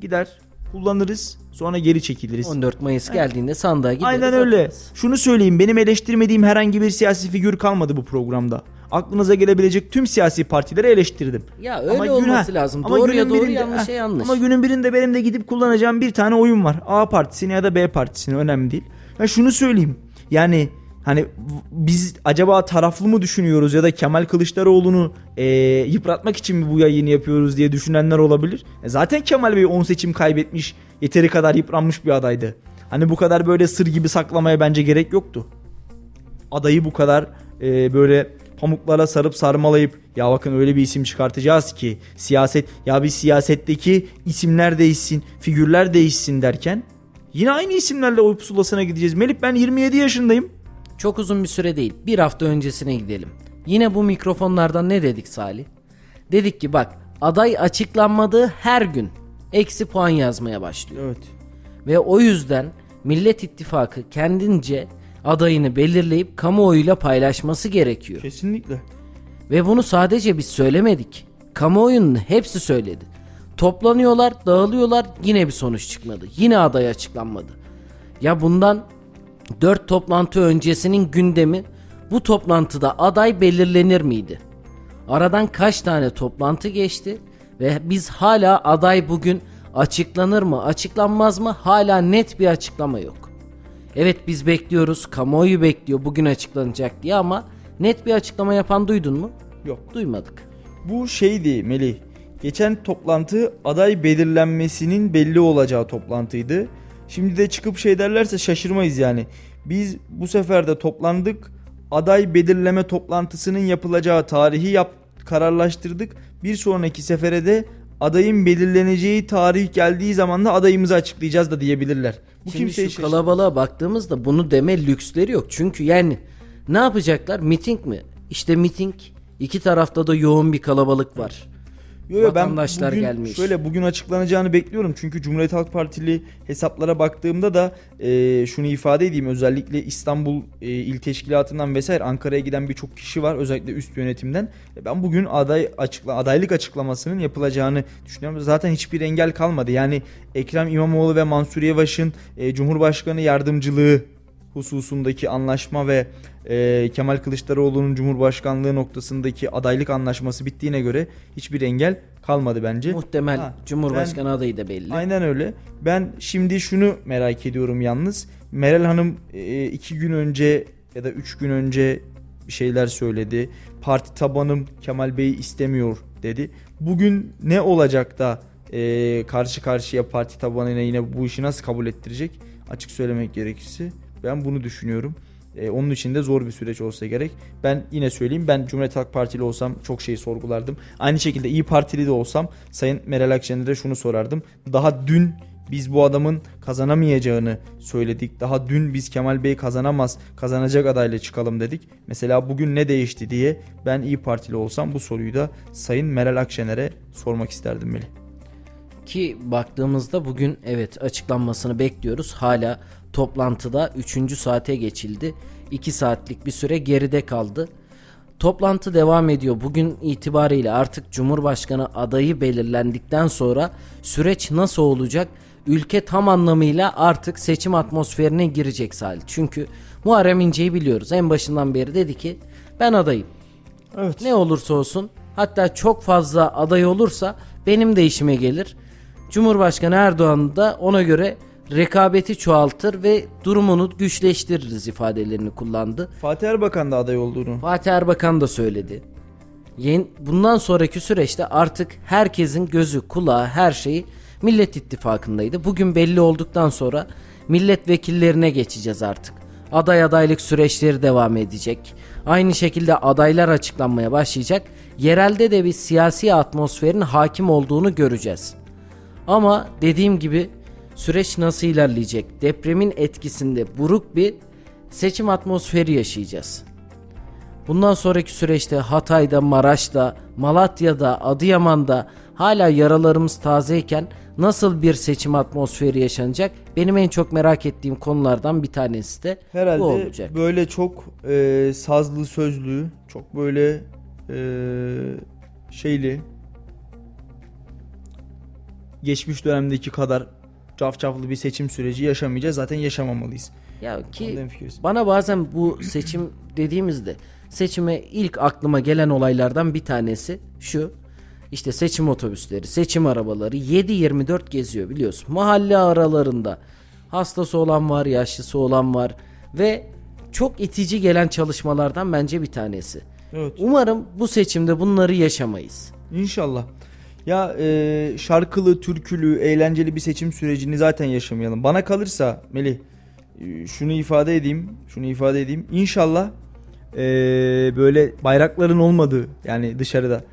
Gider kullanırız sonra geri çekiliriz. 14 Mayıs geldiğinde sandığa gideriz. Aynen öyle. Şunu söyleyeyim benim eleştirmediğim herhangi bir siyasi figür kalmadı bu programda aklınıza gelebilecek tüm siyasi partileri eleştirdim. Ya öyle ama olması gün, lazım. Doğru ya doğru birinde, yanlış yanlış. Ama günün birinde benim de gidip kullanacağım bir tane oyun var. A partisini ya da B partisini önemli değil. Ya şunu söyleyeyim. Yani hani biz acaba taraflı mı düşünüyoruz ya da Kemal Kılıçdaroğlu'nu e, yıpratmak için mi bu yayını yapıyoruz diye düşünenler olabilir. E zaten Kemal Bey 10 seçim kaybetmiş, yeteri kadar yıpranmış bir adaydı. Hani bu kadar böyle sır gibi saklamaya bence gerek yoktu. Adayı bu kadar e, böyle pamuklara sarıp sarmalayıp ya bakın öyle bir isim çıkartacağız ki siyaset ya bir siyasetteki isimler değişsin, figürler değişsin derken yine aynı isimlerle oy pusulasına gideceğiz. Melih ben 27 yaşındayım. Çok uzun bir süre değil. Bir hafta öncesine gidelim. Yine bu mikrofonlardan ne dedik Salih? Dedik ki bak aday açıklanmadığı her gün eksi puan yazmaya başlıyor. Evet. Ve o yüzden Millet İttifakı kendince adayını belirleyip kamuoyuyla paylaşması gerekiyor. Kesinlikle. Ve bunu sadece biz söylemedik. Kamuoyunun hepsi söyledi. Toplanıyorlar, dağılıyorlar yine bir sonuç çıkmadı. Yine aday açıklanmadı. Ya bundan 4 toplantı öncesinin gündemi bu toplantıda aday belirlenir miydi? Aradan kaç tane toplantı geçti ve biz hala aday bugün açıklanır mı, açıklanmaz mı hala net bir açıklama yok. Evet biz bekliyoruz. Kamuoyu bekliyor bugün açıklanacak diye ama net bir açıklama yapan duydun mu? Yok. Duymadık. Bu şeydi Melih. Geçen toplantı aday belirlenmesinin belli olacağı toplantıydı. Şimdi de çıkıp şey derlerse şaşırmayız yani. Biz bu sefer de toplandık. Aday belirleme toplantısının yapılacağı tarihi yap kararlaştırdık. Bir sonraki sefere de adayın belirleneceği tarih geldiği zaman da adayımızı açıklayacağız da diyebilirler. Bu Şimdi kimseyi şu kalabalığa baktığımızda bunu deme lüksleri yok. Çünkü yani ne yapacaklar? Miting mi? İşte miting. İki tarafta da yoğun bir kalabalık var. Yo, yo, ben bugün, gelmiş. Şöyle bugün açıklanacağını bekliyorum. Çünkü Cumhuriyet Halk Partili hesaplara baktığımda da e, şunu ifade edeyim. Özellikle İstanbul e, il teşkilatından vesaire Ankara'ya giden birçok kişi var. Özellikle üst yönetimden. E, ben bugün aday açıkla, adaylık açıklamasının yapılacağını düşünüyorum. Zaten hiçbir engel kalmadı. Yani Ekrem İmamoğlu ve Mansur Yavaş'ın e, Cumhurbaşkanı yardımcılığı hususundaki anlaşma ve e, Kemal Kılıçdaroğlu'nun Cumhurbaşkanlığı noktasındaki adaylık anlaşması bittiğine göre hiçbir engel kalmadı bence. Muhtemel ha, Cumhurbaşkanı ben, adayı da belli. Aynen öyle. Ben şimdi şunu merak ediyorum yalnız. Meral Hanım e, iki gün önce ya da üç gün önce bir şeyler söyledi. Parti tabanım Kemal Bey'i istemiyor dedi. Bugün ne olacak da e, karşı karşıya parti tabanıyla yine bu işi nasıl kabul ettirecek? Açık söylemek gerekirse ben bunu düşünüyorum. E, onun için de zor bir süreç olsa gerek. Ben yine söyleyeyim ben Cumhuriyet Halk Partili olsam çok şeyi sorgulardım. Aynı şekilde İyi Partili de olsam Sayın Meral Akşener'e şunu sorardım. Daha dün Biz bu adamın kazanamayacağını söyledik. Daha dün biz Kemal Bey kazanamaz, kazanacak adayla çıkalım dedik. Mesela bugün ne değişti diye ben İyi Partili olsam bu soruyu da Sayın Meral Akşener'e sormak isterdim Melih. Ki baktığımızda bugün evet açıklanmasını bekliyoruz. Hala toplantıda 3. saate geçildi. 2 saatlik bir süre geride kaldı. Toplantı devam ediyor. Bugün itibariyle artık Cumhurbaşkanı adayı belirlendikten sonra süreç nasıl olacak? Ülke tam anlamıyla artık seçim atmosferine girecek Salih. Çünkü Muharrem İnce'yi biliyoruz. En başından beri dedi ki ben adayım. Evet. Ne olursa olsun hatta çok fazla aday olursa benim de işime gelir. Cumhurbaşkanı Erdoğan da ona göre rekabeti çoğaltır ve durumunu güçleştiririz ifadelerini kullandı. Fatih Erbakan da aday olduğunu. Fatih Erbakan da söyledi. Bundan sonraki süreçte artık herkesin gözü, kulağı, her şeyi Millet İttifakı'ndaydı. Bugün belli olduktan sonra milletvekillerine geçeceğiz artık. Aday adaylık süreçleri devam edecek. Aynı şekilde adaylar açıklanmaya başlayacak. Yerelde de bir siyasi atmosferin hakim olduğunu göreceğiz. Ama dediğim gibi süreç nasıl ilerleyecek? Depremin etkisinde buruk bir seçim atmosferi yaşayacağız. Bundan sonraki süreçte Hatay'da, Maraş'ta, Malatya'da, Adıyaman'da hala yaralarımız tazeyken nasıl bir seçim atmosferi yaşanacak? Benim en çok merak ettiğim konulardan bir tanesi de Herhalde bu olacak. böyle çok e, sazlı sözlü, çok böyle e, şeyli geçmiş dönemdeki kadar cafcaflı bir seçim süreci yaşamayacağız. Zaten yaşamamalıyız. Ya ki bana bazen bu seçim dediğimizde seçime ilk aklıma gelen olaylardan bir tanesi şu. İşte seçim otobüsleri, seçim arabaları 7-24 geziyor biliyorsun. Mahalle aralarında hastası olan var, yaşlısı olan var ve çok itici gelen çalışmalardan bence bir tanesi. Evet. Umarım bu seçimde bunları yaşamayız. İnşallah. Ya e, şarkılı, türkülü, eğlenceli bir seçim sürecini zaten yaşamayalım. Bana kalırsa Melih e, şunu ifade edeyim, şunu ifade edeyim. İnşallah e, böyle bayrakların olmadığı yani dışarıda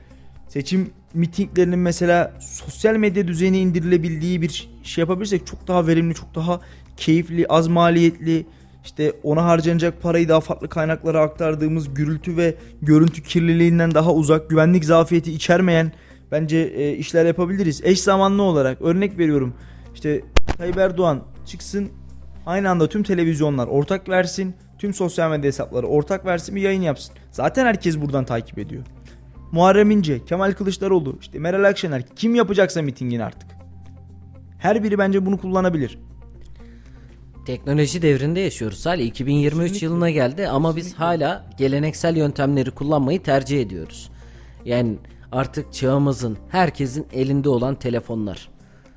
seçim mitinglerinin mesela sosyal medya düzeyine indirilebildiği bir şey yapabilirsek çok daha verimli, çok daha keyifli, az maliyetli işte ona harcanacak parayı daha farklı kaynaklara aktardığımız gürültü ve görüntü kirliliğinden daha uzak, güvenlik zafiyeti içermeyen bence e, işler yapabiliriz. Eş zamanlı olarak örnek veriyorum. İşte Tayyip Erdoğan çıksın aynı anda tüm televizyonlar ortak versin. Tüm sosyal medya hesapları ortak versin bir yayın yapsın. Zaten herkes buradan takip ediyor. Muharrem İnce, Kemal Kılıçdaroğlu, işte Meral Akşener kim yapacaksa mitingini artık. Her biri bence bunu kullanabilir. Teknoloji devrinde yaşıyoruz. Salih 2023 Kesinlikle. yılına geldi ama biz hala geleneksel yöntemleri kullanmayı tercih ediyoruz. Yani artık çağımızın herkesin elinde olan telefonlar.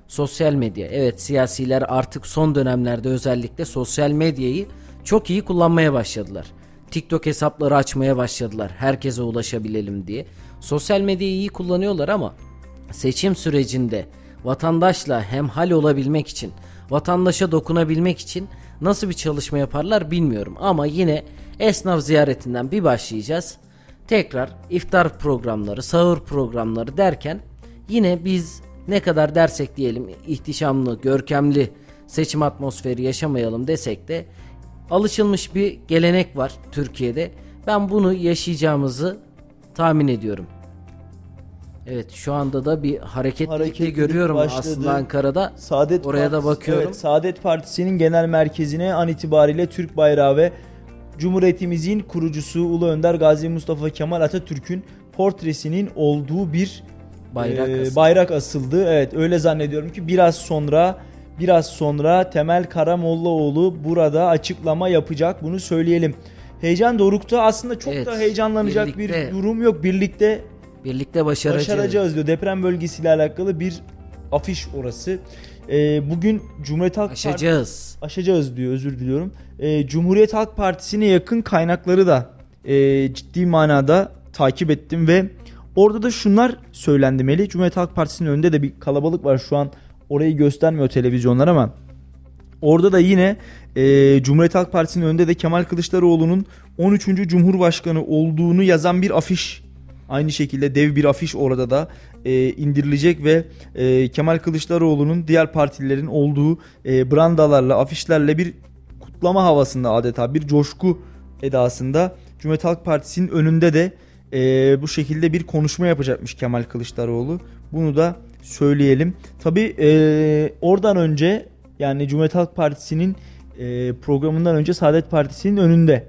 Sosyal medya. Evet siyasiler artık son dönemlerde özellikle sosyal medyayı çok iyi kullanmaya başladılar. TikTok hesapları açmaya başladılar. Herkese ulaşabilelim diye. Sosyal medyayı iyi kullanıyorlar ama seçim sürecinde vatandaşla hemhal olabilmek için, vatandaşa dokunabilmek için nasıl bir çalışma yaparlar bilmiyorum. Ama yine esnaf ziyaretinden bir başlayacağız. Tekrar iftar programları, sahur programları derken yine biz ne kadar dersek diyelim ihtişamlı, görkemli seçim atmosferi yaşamayalım desek de alışılmış bir gelenek var Türkiye'de. Ben bunu yaşayacağımızı tahmin ediyorum. Evet şu anda da bir hareketlilik de Hareketlilik görüyorum başladı. aslında Ankara'da. Saadet Oraya da Partisi- bakıyorum. Evet, Saadet Partisi'nin genel merkezine an itibariyle Türk bayrağı ve Cumhuriyetimizin kurucusu Ulu Önder Gazi Mustafa Kemal Atatürk'ün portresinin olduğu bir Bayrak e, asıldı. bayrak asıldı. Evet öyle zannediyorum ki biraz sonra biraz sonra Temel Karamollaoğlu burada açıklama yapacak. Bunu söyleyelim. Heyecan dorukta aslında çok Evet, da heyecanlanacak birlikte- bir durum yok. Birlikte Birlikte başaracağız. Başaracağız diyor. Deprem bölgesiyle alakalı bir afiş orası. Ee, bugün Cumhuriyet Halk Partisi aşacağız diyor özür diliyorum. Ee, Cumhuriyet Halk Partisi'ne yakın kaynakları da e, ciddi manada takip ettim ve orada da şunlar söylendi Melih. Cumhuriyet Halk Partisi'nin önünde de bir kalabalık var şu an orayı göstermiyor televizyonlar ama orada da yine e, Cumhuriyet Halk Partisi'nin önünde de Kemal Kılıçdaroğlu'nun 13. Cumhurbaşkanı olduğunu yazan bir afiş Aynı şekilde dev bir afiş orada da e, indirilecek ve e, Kemal Kılıçdaroğlu'nun diğer partilerin olduğu e, brandalarla, afişlerle bir kutlama havasında adeta bir coşku edasında Cumhuriyet Halk Partisi'nin önünde de e, bu şekilde bir konuşma yapacakmış Kemal Kılıçdaroğlu. Bunu da söyleyelim. Tabi e, oradan önce yani Cumhuriyet Halk Partisi'nin e, programından önce Saadet Partisi'nin önünde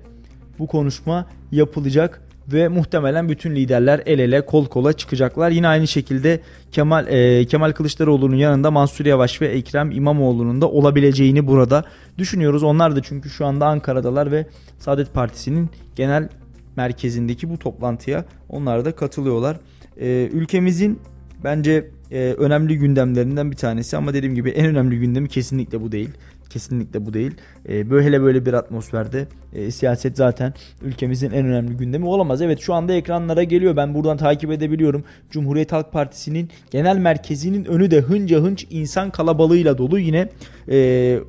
bu konuşma yapılacak ve muhtemelen bütün liderler el ele kol kola çıkacaklar. Yine aynı şekilde Kemal e, Kemal Kılıçdaroğlu'nun yanında Mansur Yavaş ve Ekrem İmamoğlu'nun da olabileceğini burada düşünüyoruz. Onlar da çünkü şu anda Ankara'dalar ve Saadet Partisi'nin genel merkezindeki bu toplantıya onlar da katılıyorlar. E, ülkemizin bence e, önemli gündemlerinden bir tanesi ama dediğim gibi en önemli gündemi kesinlikle bu değil. Kesinlikle bu değil. E, böyle böyle bir atmosferde e, siyaset zaten ülkemizin en önemli gündemi olamaz. Evet şu anda ekranlara geliyor. Ben buradan takip edebiliyorum. Cumhuriyet Halk Partisi'nin genel merkezinin önü de hınca hınç insan kalabalığıyla dolu. Yine e,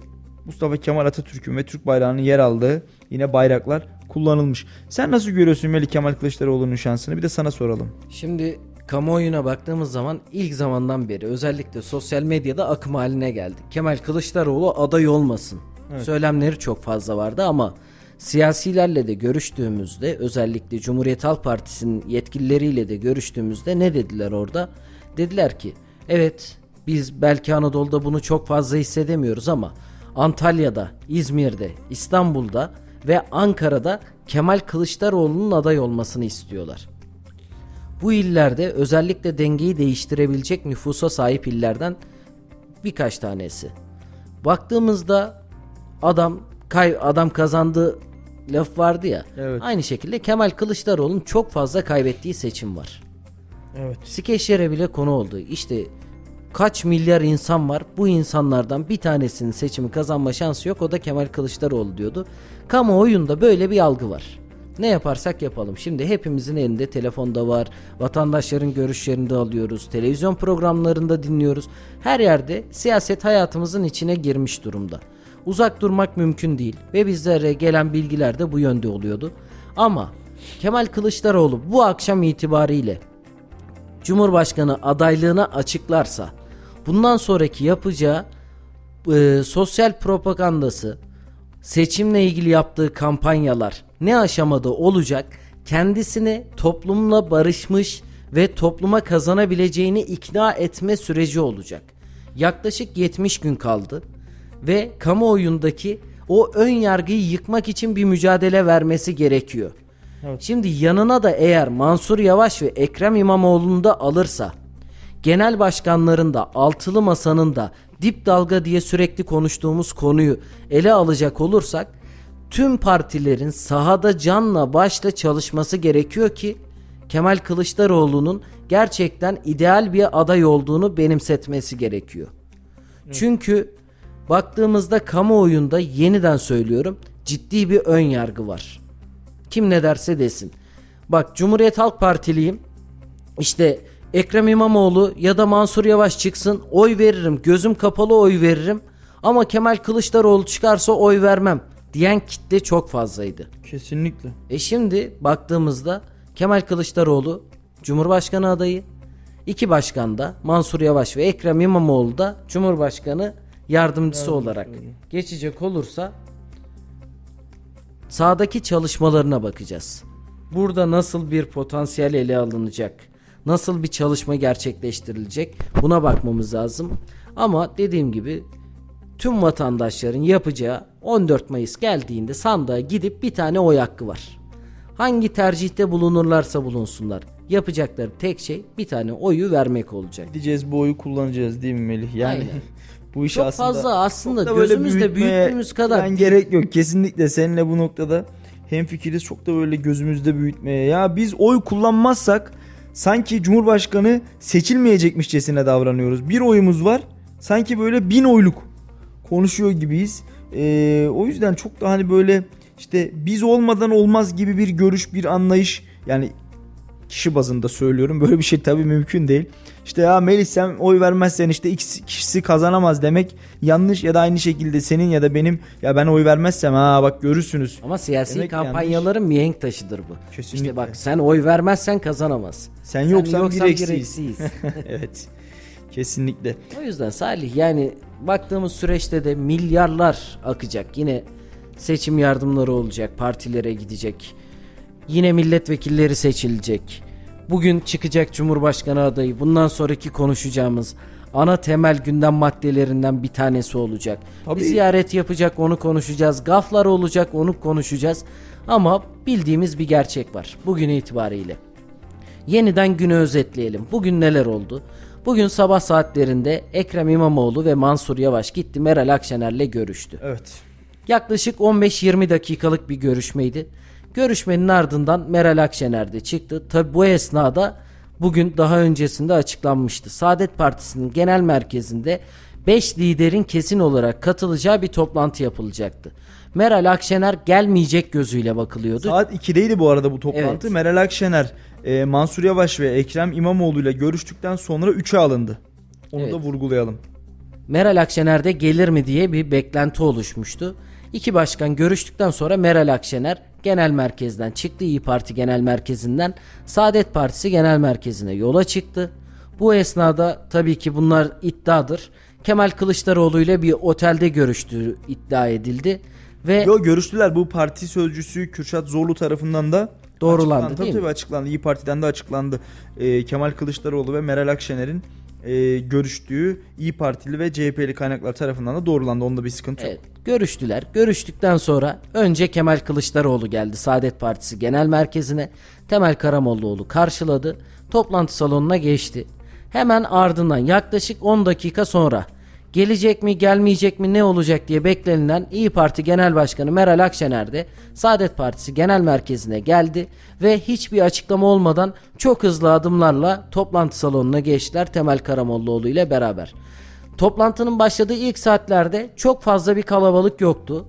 Mustafa Kemal Atatürk'ün ve Türk bayrağının yer aldığı yine bayraklar kullanılmış. Sen nasıl görüyorsun Melih Kemal Kılıçdaroğlu'nun şansını? Bir de sana soralım. Şimdi kamuoyuna baktığımız zaman ilk zamandan beri özellikle sosyal medyada akım haline geldi. Kemal Kılıçdaroğlu aday olmasın. Evet. Söylemleri çok fazla vardı ama siyasilerle de görüştüğümüzde özellikle Cumhuriyet Halk Partisi'nin yetkilileriyle de görüştüğümüzde ne dediler orada? Dediler ki evet biz belki Anadolu'da bunu çok fazla hissedemiyoruz ama Antalya'da, İzmir'de, İstanbul'da ve Ankara'da Kemal Kılıçdaroğlu'nun aday olmasını istiyorlar. Bu illerde özellikle dengeyi değiştirebilecek nüfusa sahip illerden birkaç tanesi. Baktığımızda adam kay adam kazandı laf vardı ya. Evet. Aynı şekilde Kemal Kılıçdaroğlu'nun çok fazla kaybettiği seçim var. Evet. Skeçlere bile konu oldu. İşte kaç milyar insan var. Bu insanlardan bir tanesinin seçimi kazanma şansı yok. O da Kemal Kılıçdaroğlu diyordu. Kamuoyunda böyle bir algı var. Ne yaparsak yapalım. Şimdi hepimizin elinde telefonda var. Vatandaşların görüşlerini de alıyoruz. Televizyon programlarında dinliyoruz. Her yerde siyaset hayatımızın içine girmiş durumda. Uzak durmak mümkün değil ve bizlere gelen bilgiler de bu yönde oluyordu. Ama Kemal Kılıçdaroğlu bu akşam itibariyle Cumhurbaşkanı adaylığını açıklarsa bundan sonraki yapacağı e, sosyal propagandası, seçimle ilgili yaptığı kampanyalar ne aşamada olacak? Kendisini toplumla barışmış ve topluma kazanabileceğini ikna etme süreci olacak. Yaklaşık 70 gün kaldı ve kamuoyundaki o ön yargıyı yıkmak için bir mücadele vermesi gerekiyor. Evet. Şimdi yanına da eğer Mansur Yavaş ve Ekrem İmamoğlu'nu da alırsa genel başkanların da altılı masanın da dip dalga diye sürekli konuştuğumuz konuyu ele alacak olursak tüm partilerin sahada canla başla çalışması gerekiyor ki Kemal Kılıçdaroğlu'nun gerçekten ideal bir aday olduğunu benimsetmesi gerekiyor. Evet. Çünkü baktığımızda kamuoyunda yeniden söylüyorum ciddi bir ön yargı var. Kim ne derse desin. Bak Cumhuriyet Halk Partiliyim. İşte Ekrem İmamoğlu ya da Mansur Yavaş çıksın oy veririm. Gözüm kapalı oy veririm. Ama Kemal Kılıçdaroğlu çıkarsa oy vermem diyen kitle çok fazlaydı. Kesinlikle. E şimdi baktığımızda Kemal Kılıçdaroğlu Cumhurbaşkanı adayı. iki başkan da Mansur Yavaş ve Ekrem İmamoğlu da Cumhurbaşkanı yardımcısı Yardımcı olarak öyle. geçecek olursa sağdaki çalışmalarına bakacağız. Burada nasıl bir potansiyel ele alınacak? Nasıl bir çalışma gerçekleştirilecek? Buna bakmamız lazım. Ama dediğim gibi tüm vatandaşların yapacağı 14 Mayıs geldiğinde sandığa gidip bir tane oy hakkı var. Hangi tercihte bulunurlarsa bulunsunlar. Yapacakları tek şey bir tane oyu vermek olacak. Gideceğiz bu oyu kullanacağız değil mi Melih? Yani bu iş çok aslında fazla aslında gözümüzde büyüttüğümüz kadar. Yani gerek yok kesinlikle seninle bu noktada hem fikiriz çok da böyle gözümüzde büyütmeye. Ya biz oy kullanmazsak sanki Cumhurbaşkanı seçilmeyecekmişçesine davranıyoruz. Bir oyumuz var sanki böyle bin oyluk konuşuyor gibiyiz. Ee, o yüzden çok da hani böyle işte biz olmadan olmaz gibi bir görüş bir anlayış yani kişi bazında söylüyorum. Böyle bir şey tabii mümkün değil. İşte ya Melih sen oy vermezsen işte X kişisi kazanamaz demek yanlış ya da aynı şekilde senin ya da benim ya ben oy vermezsem ha bak görürsünüz. Ama siyasi Demek kampanyaların mihenk taşıdır bu. Kesinlikle. İşte bak sen oy vermezsen kazanamaz. Sen yoksan bir eksiyiz. eksiyiz. evet. Kesinlikle. o yüzden Salih yani baktığımız süreçte de milyarlar akacak. Yine seçim yardımları olacak, partilere gidecek. Yine milletvekilleri seçilecek. Bugün çıkacak Cumhurbaşkanı adayı. Bundan sonraki konuşacağımız ana temel gündem maddelerinden bir tanesi olacak. Tabii. Bir ziyaret yapacak, onu konuşacağız. Gaflar olacak, onu konuşacağız. Ama bildiğimiz bir gerçek var bugün itibariyle. Yeniden günü özetleyelim. Bugün neler oldu? Bugün sabah saatlerinde Ekrem İmamoğlu ve Mansur Yavaş gitti Meral Akşener'le görüştü. Evet. Yaklaşık 15-20 dakikalık bir görüşmeydi. Görüşmenin ardından Meral Akşener de çıktı. Tabi bu esnada bugün daha öncesinde açıklanmıştı. Saadet Partisi'nin genel merkezinde 5 liderin kesin olarak katılacağı bir toplantı yapılacaktı. Meral Akşener gelmeyecek gözüyle bakılıyordu. Saat 2'deydi bu arada bu toplantı. Evet. Meral Akşener, e, Mansur Yavaş ve Ekrem İmamoğlu ile görüştükten sonra 3'e alındı. Onu Evet. da vurgulayalım. Meral Akşener de gelir mi diye bir beklenti oluşmuştu. İki başkan görüştükten sonra Meral Akşener genel merkezden çıktı. İyi Parti genel merkezinden Saadet Partisi genel merkezine yola çıktı. Bu esnada tabii ki bunlar iddiadır. Kemal Kılıçdaroğlu ile bir otelde görüştüğü iddia edildi ve Yo görüştüler bu parti sözcüsü Kürşat Zorlu tarafından da Doğrulandı, açıklandı. Tabii değil mi? tabii açıklandı. İyi Parti'den de açıklandı. E, Kemal Kılıçdaroğlu ve Meral Akşener'in e, görüştüğü İyi Partili ve CHP'li kaynaklar tarafından da doğrulandı. Onda bir sıkıntı yok. Evet, görüştüler. Görüştükten sonra önce Kemal Kılıçdaroğlu geldi Saadet Partisi Genel Merkezi'ne. Temel Karamollaoğlu karşıladı. Toplantı salonuna geçti. Hemen ardından yaklaşık 10 dakika sonra gelecek mi gelmeyecek mi ne olacak diye beklenilen İyi Parti Genel Başkanı Meral Akşener de Saadet Partisi Genel Merkezi'ne geldi ve hiçbir açıklama olmadan çok hızlı adımlarla toplantı salonuna geçtiler Temel Karamollaoğlu ile beraber. Toplantının başladığı ilk saatlerde çok fazla bir kalabalık yoktu.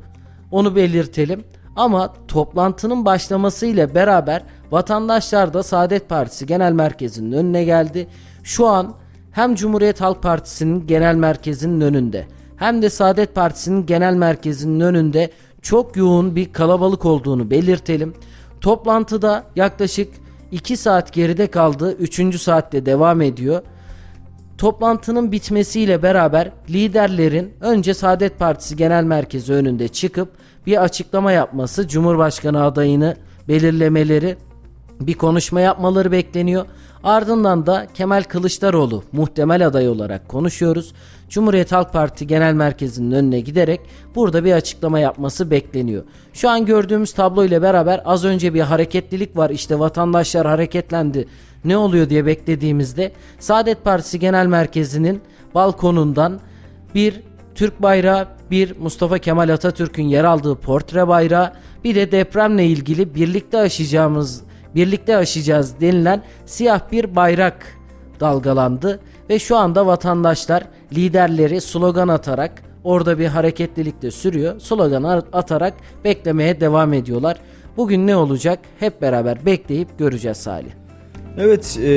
Onu belirtelim. Ama toplantının başlamasıyla beraber vatandaşlar da Saadet Partisi Genel Merkezi'nin önüne geldi. Şu an hem Cumhuriyet Halk Partisi'nin genel merkezinin önünde hem de Saadet Partisi'nin genel merkezinin önünde çok yoğun bir kalabalık olduğunu belirtelim. Toplantıda yaklaşık 2 saat geride kaldı. 3. saatte devam ediyor. Toplantının bitmesiyle beraber liderlerin önce Saadet Partisi Genel Merkezi önünde çıkıp bir açıklama yapması, Cumhurbaşkanı adayını belirlemeleri, bir konuşma yapmaları bekleniyor. Ardından da Kemal Kılıçdaroğlu muhtemel aday olarak konuşuyoruz. Cumhuriyet Halk Parti Genel Merkezi'nin önüne giderek burada bir açıklama yapması bekleniyor. Şu an gördüğümüz tablo ile beraber az önce bir hareketlilik var. İşte vatandaşlar hareketlendi. Ne oluyor diye beklediğimizde Saadet Partisi Genel Merkezi'nin balkonundan bir Türk bayrağı, bir Mustafa Kemal Atatürk'ün yer aldığı portre bayrağı, bir de depremle ilgili birlikte aşacağımız, birlikte aşacağız denilen siyah bir bayrak dalgalandı ve şu anda vatandaşlar liderleri slogan atarak orada bir hareketlilik de sürüyor. Slogan atarak beklemeye devam ediyorlar. Bugün ne olacak? Hep beraber bekleyip göreceğiz Salih. Evet e,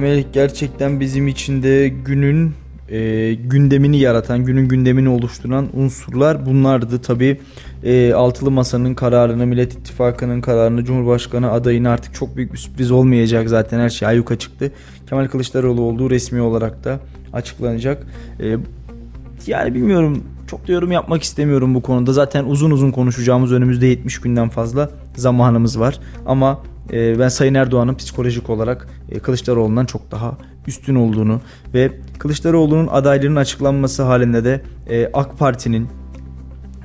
Melih gerçekten bizim için de günün e, gündemini yaratan, günün gündemini oluşturan unsurlar bunlardı. Tabi e, Altılı Masa'nın kararını, Millet İttifakı'nın kararını, Cumhurbaşkanı adayını artık çok büyük bir sürpriz olmayacak zaten her şey ayyuka çıktı. Kemal Kılıçdaroğlu olduğu resmi olarak da açıklanacak. E, yani bilmiyorum çok da yorum yapmak istemiyorum bu konuda. Zaten uzun uzun konuşacağımız önümüzde 70 günden fazla zamanımız var. Ama e, ben Sayın Erdoğan'ın psikolojik olarak e, Kılıçdaroğlu'ndan çok daha üstün olduğunu ve Kılıçdaroğlu'nun adaylığının açıklanması halinde de e, AK Parti'nin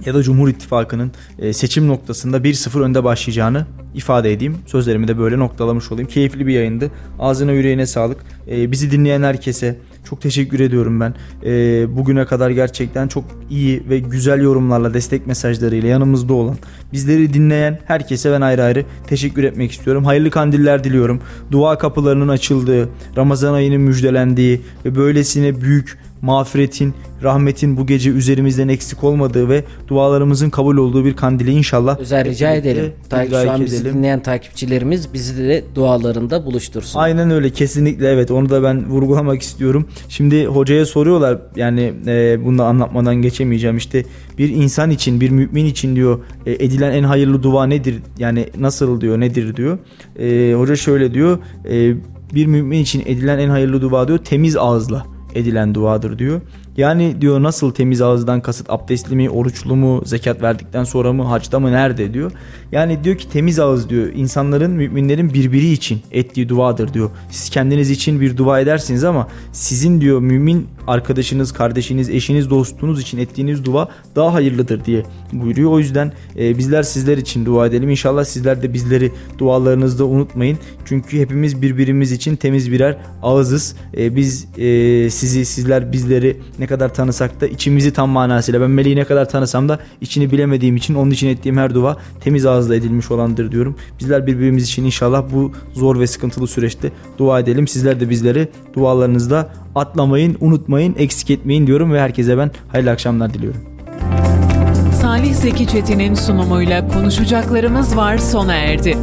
ya da Cumhur İttifakı'nın e, seçim noktasında 1-0 önde başlayacağını ifade edeyim. Sözlerimi de böyle noktalamış olayım. Keyifli bir yayındı. Ağzına yüreğine sağlık. E, bizi dinleyen herkese çok teşekkür ediyorum ben. E, bugüne kadar gerçekten çok iyi ve güzel yorumlarla, destek mesajlarıyla yanımızda olan, bizleri dinleyen herkese ben ayrı ayrı teşekkür etmek istiyorum. Hayırlı kandiller diliyorum. Dua kapılarının açıldığı, Ramazan ayının müjdelendiği ve böylesine büyük mağfiretin, rahmetin bu gece üzerimizden eksik olmadığı ve dualarımızın kabul olduğu bir kandili inşallah. Özel rica edelim. Ta- idrak şu an bizi edelim. dinleyen takipçilerimiz bizi de dualarında buluştursun. Aynen öyle kesinlikle evet onu da ben vurgulamak istiyorum. Şimdi hocaya soruyorlar yani e, bunu da anlatmadan geçemeyeceğim işte bir insan için bir mümin için diyor e, edilen en hayırlı dua nedir yani nasıl diyor nedir diyor. E, hoca şöyle diyor e, bir mümin için edilen en hayırlı dua diyor temiz ağızla edilen duadır diyor. Yani diyor nasıl temiz ağızdan kasıt abdestli mi, oruçlu mu, zekat verdikten sonra mı, hacda mı, nerede diyor. Yani diyor ki temiz ağız diyor insanların, müminlerin birbiri için ettiği duadır diyor. Siz kendiniz için bir dua edersiniz ama sizin diyor mümin arkadaşınız, kardeşiniz, eşiniz, dostunuz için ettiğiniz dua daha hayırlıdır diye buyuruyor. O yüzden e, bizler sizler için dua edelim. İnşallah sizler de bizleri dualarınızda unutmayın. Çünkü hepimiz birbirimiz için temiz birer ağızız. E, biz e, sizi, sizler bizleri ne kadar tanısak da içimizi tam manasıyla ben Melih'i ne kadar tanısam da içini bilemediğim için onun için ettiğim her dua temiz ağızla edilmiş olandır diyorum. Bizler birbirimiz için inşallah bu zor ve sıkıntılı süreçte dua edelim. Sizler de bizleri dualarınızda atlamayın, unutmayın, eksik etmeyin diyorum ve herkese ben hayırlı akşamlar diliyorum. Salih Zeki Çetin'in sunumuyla konuşacaklarımız var sona erdi.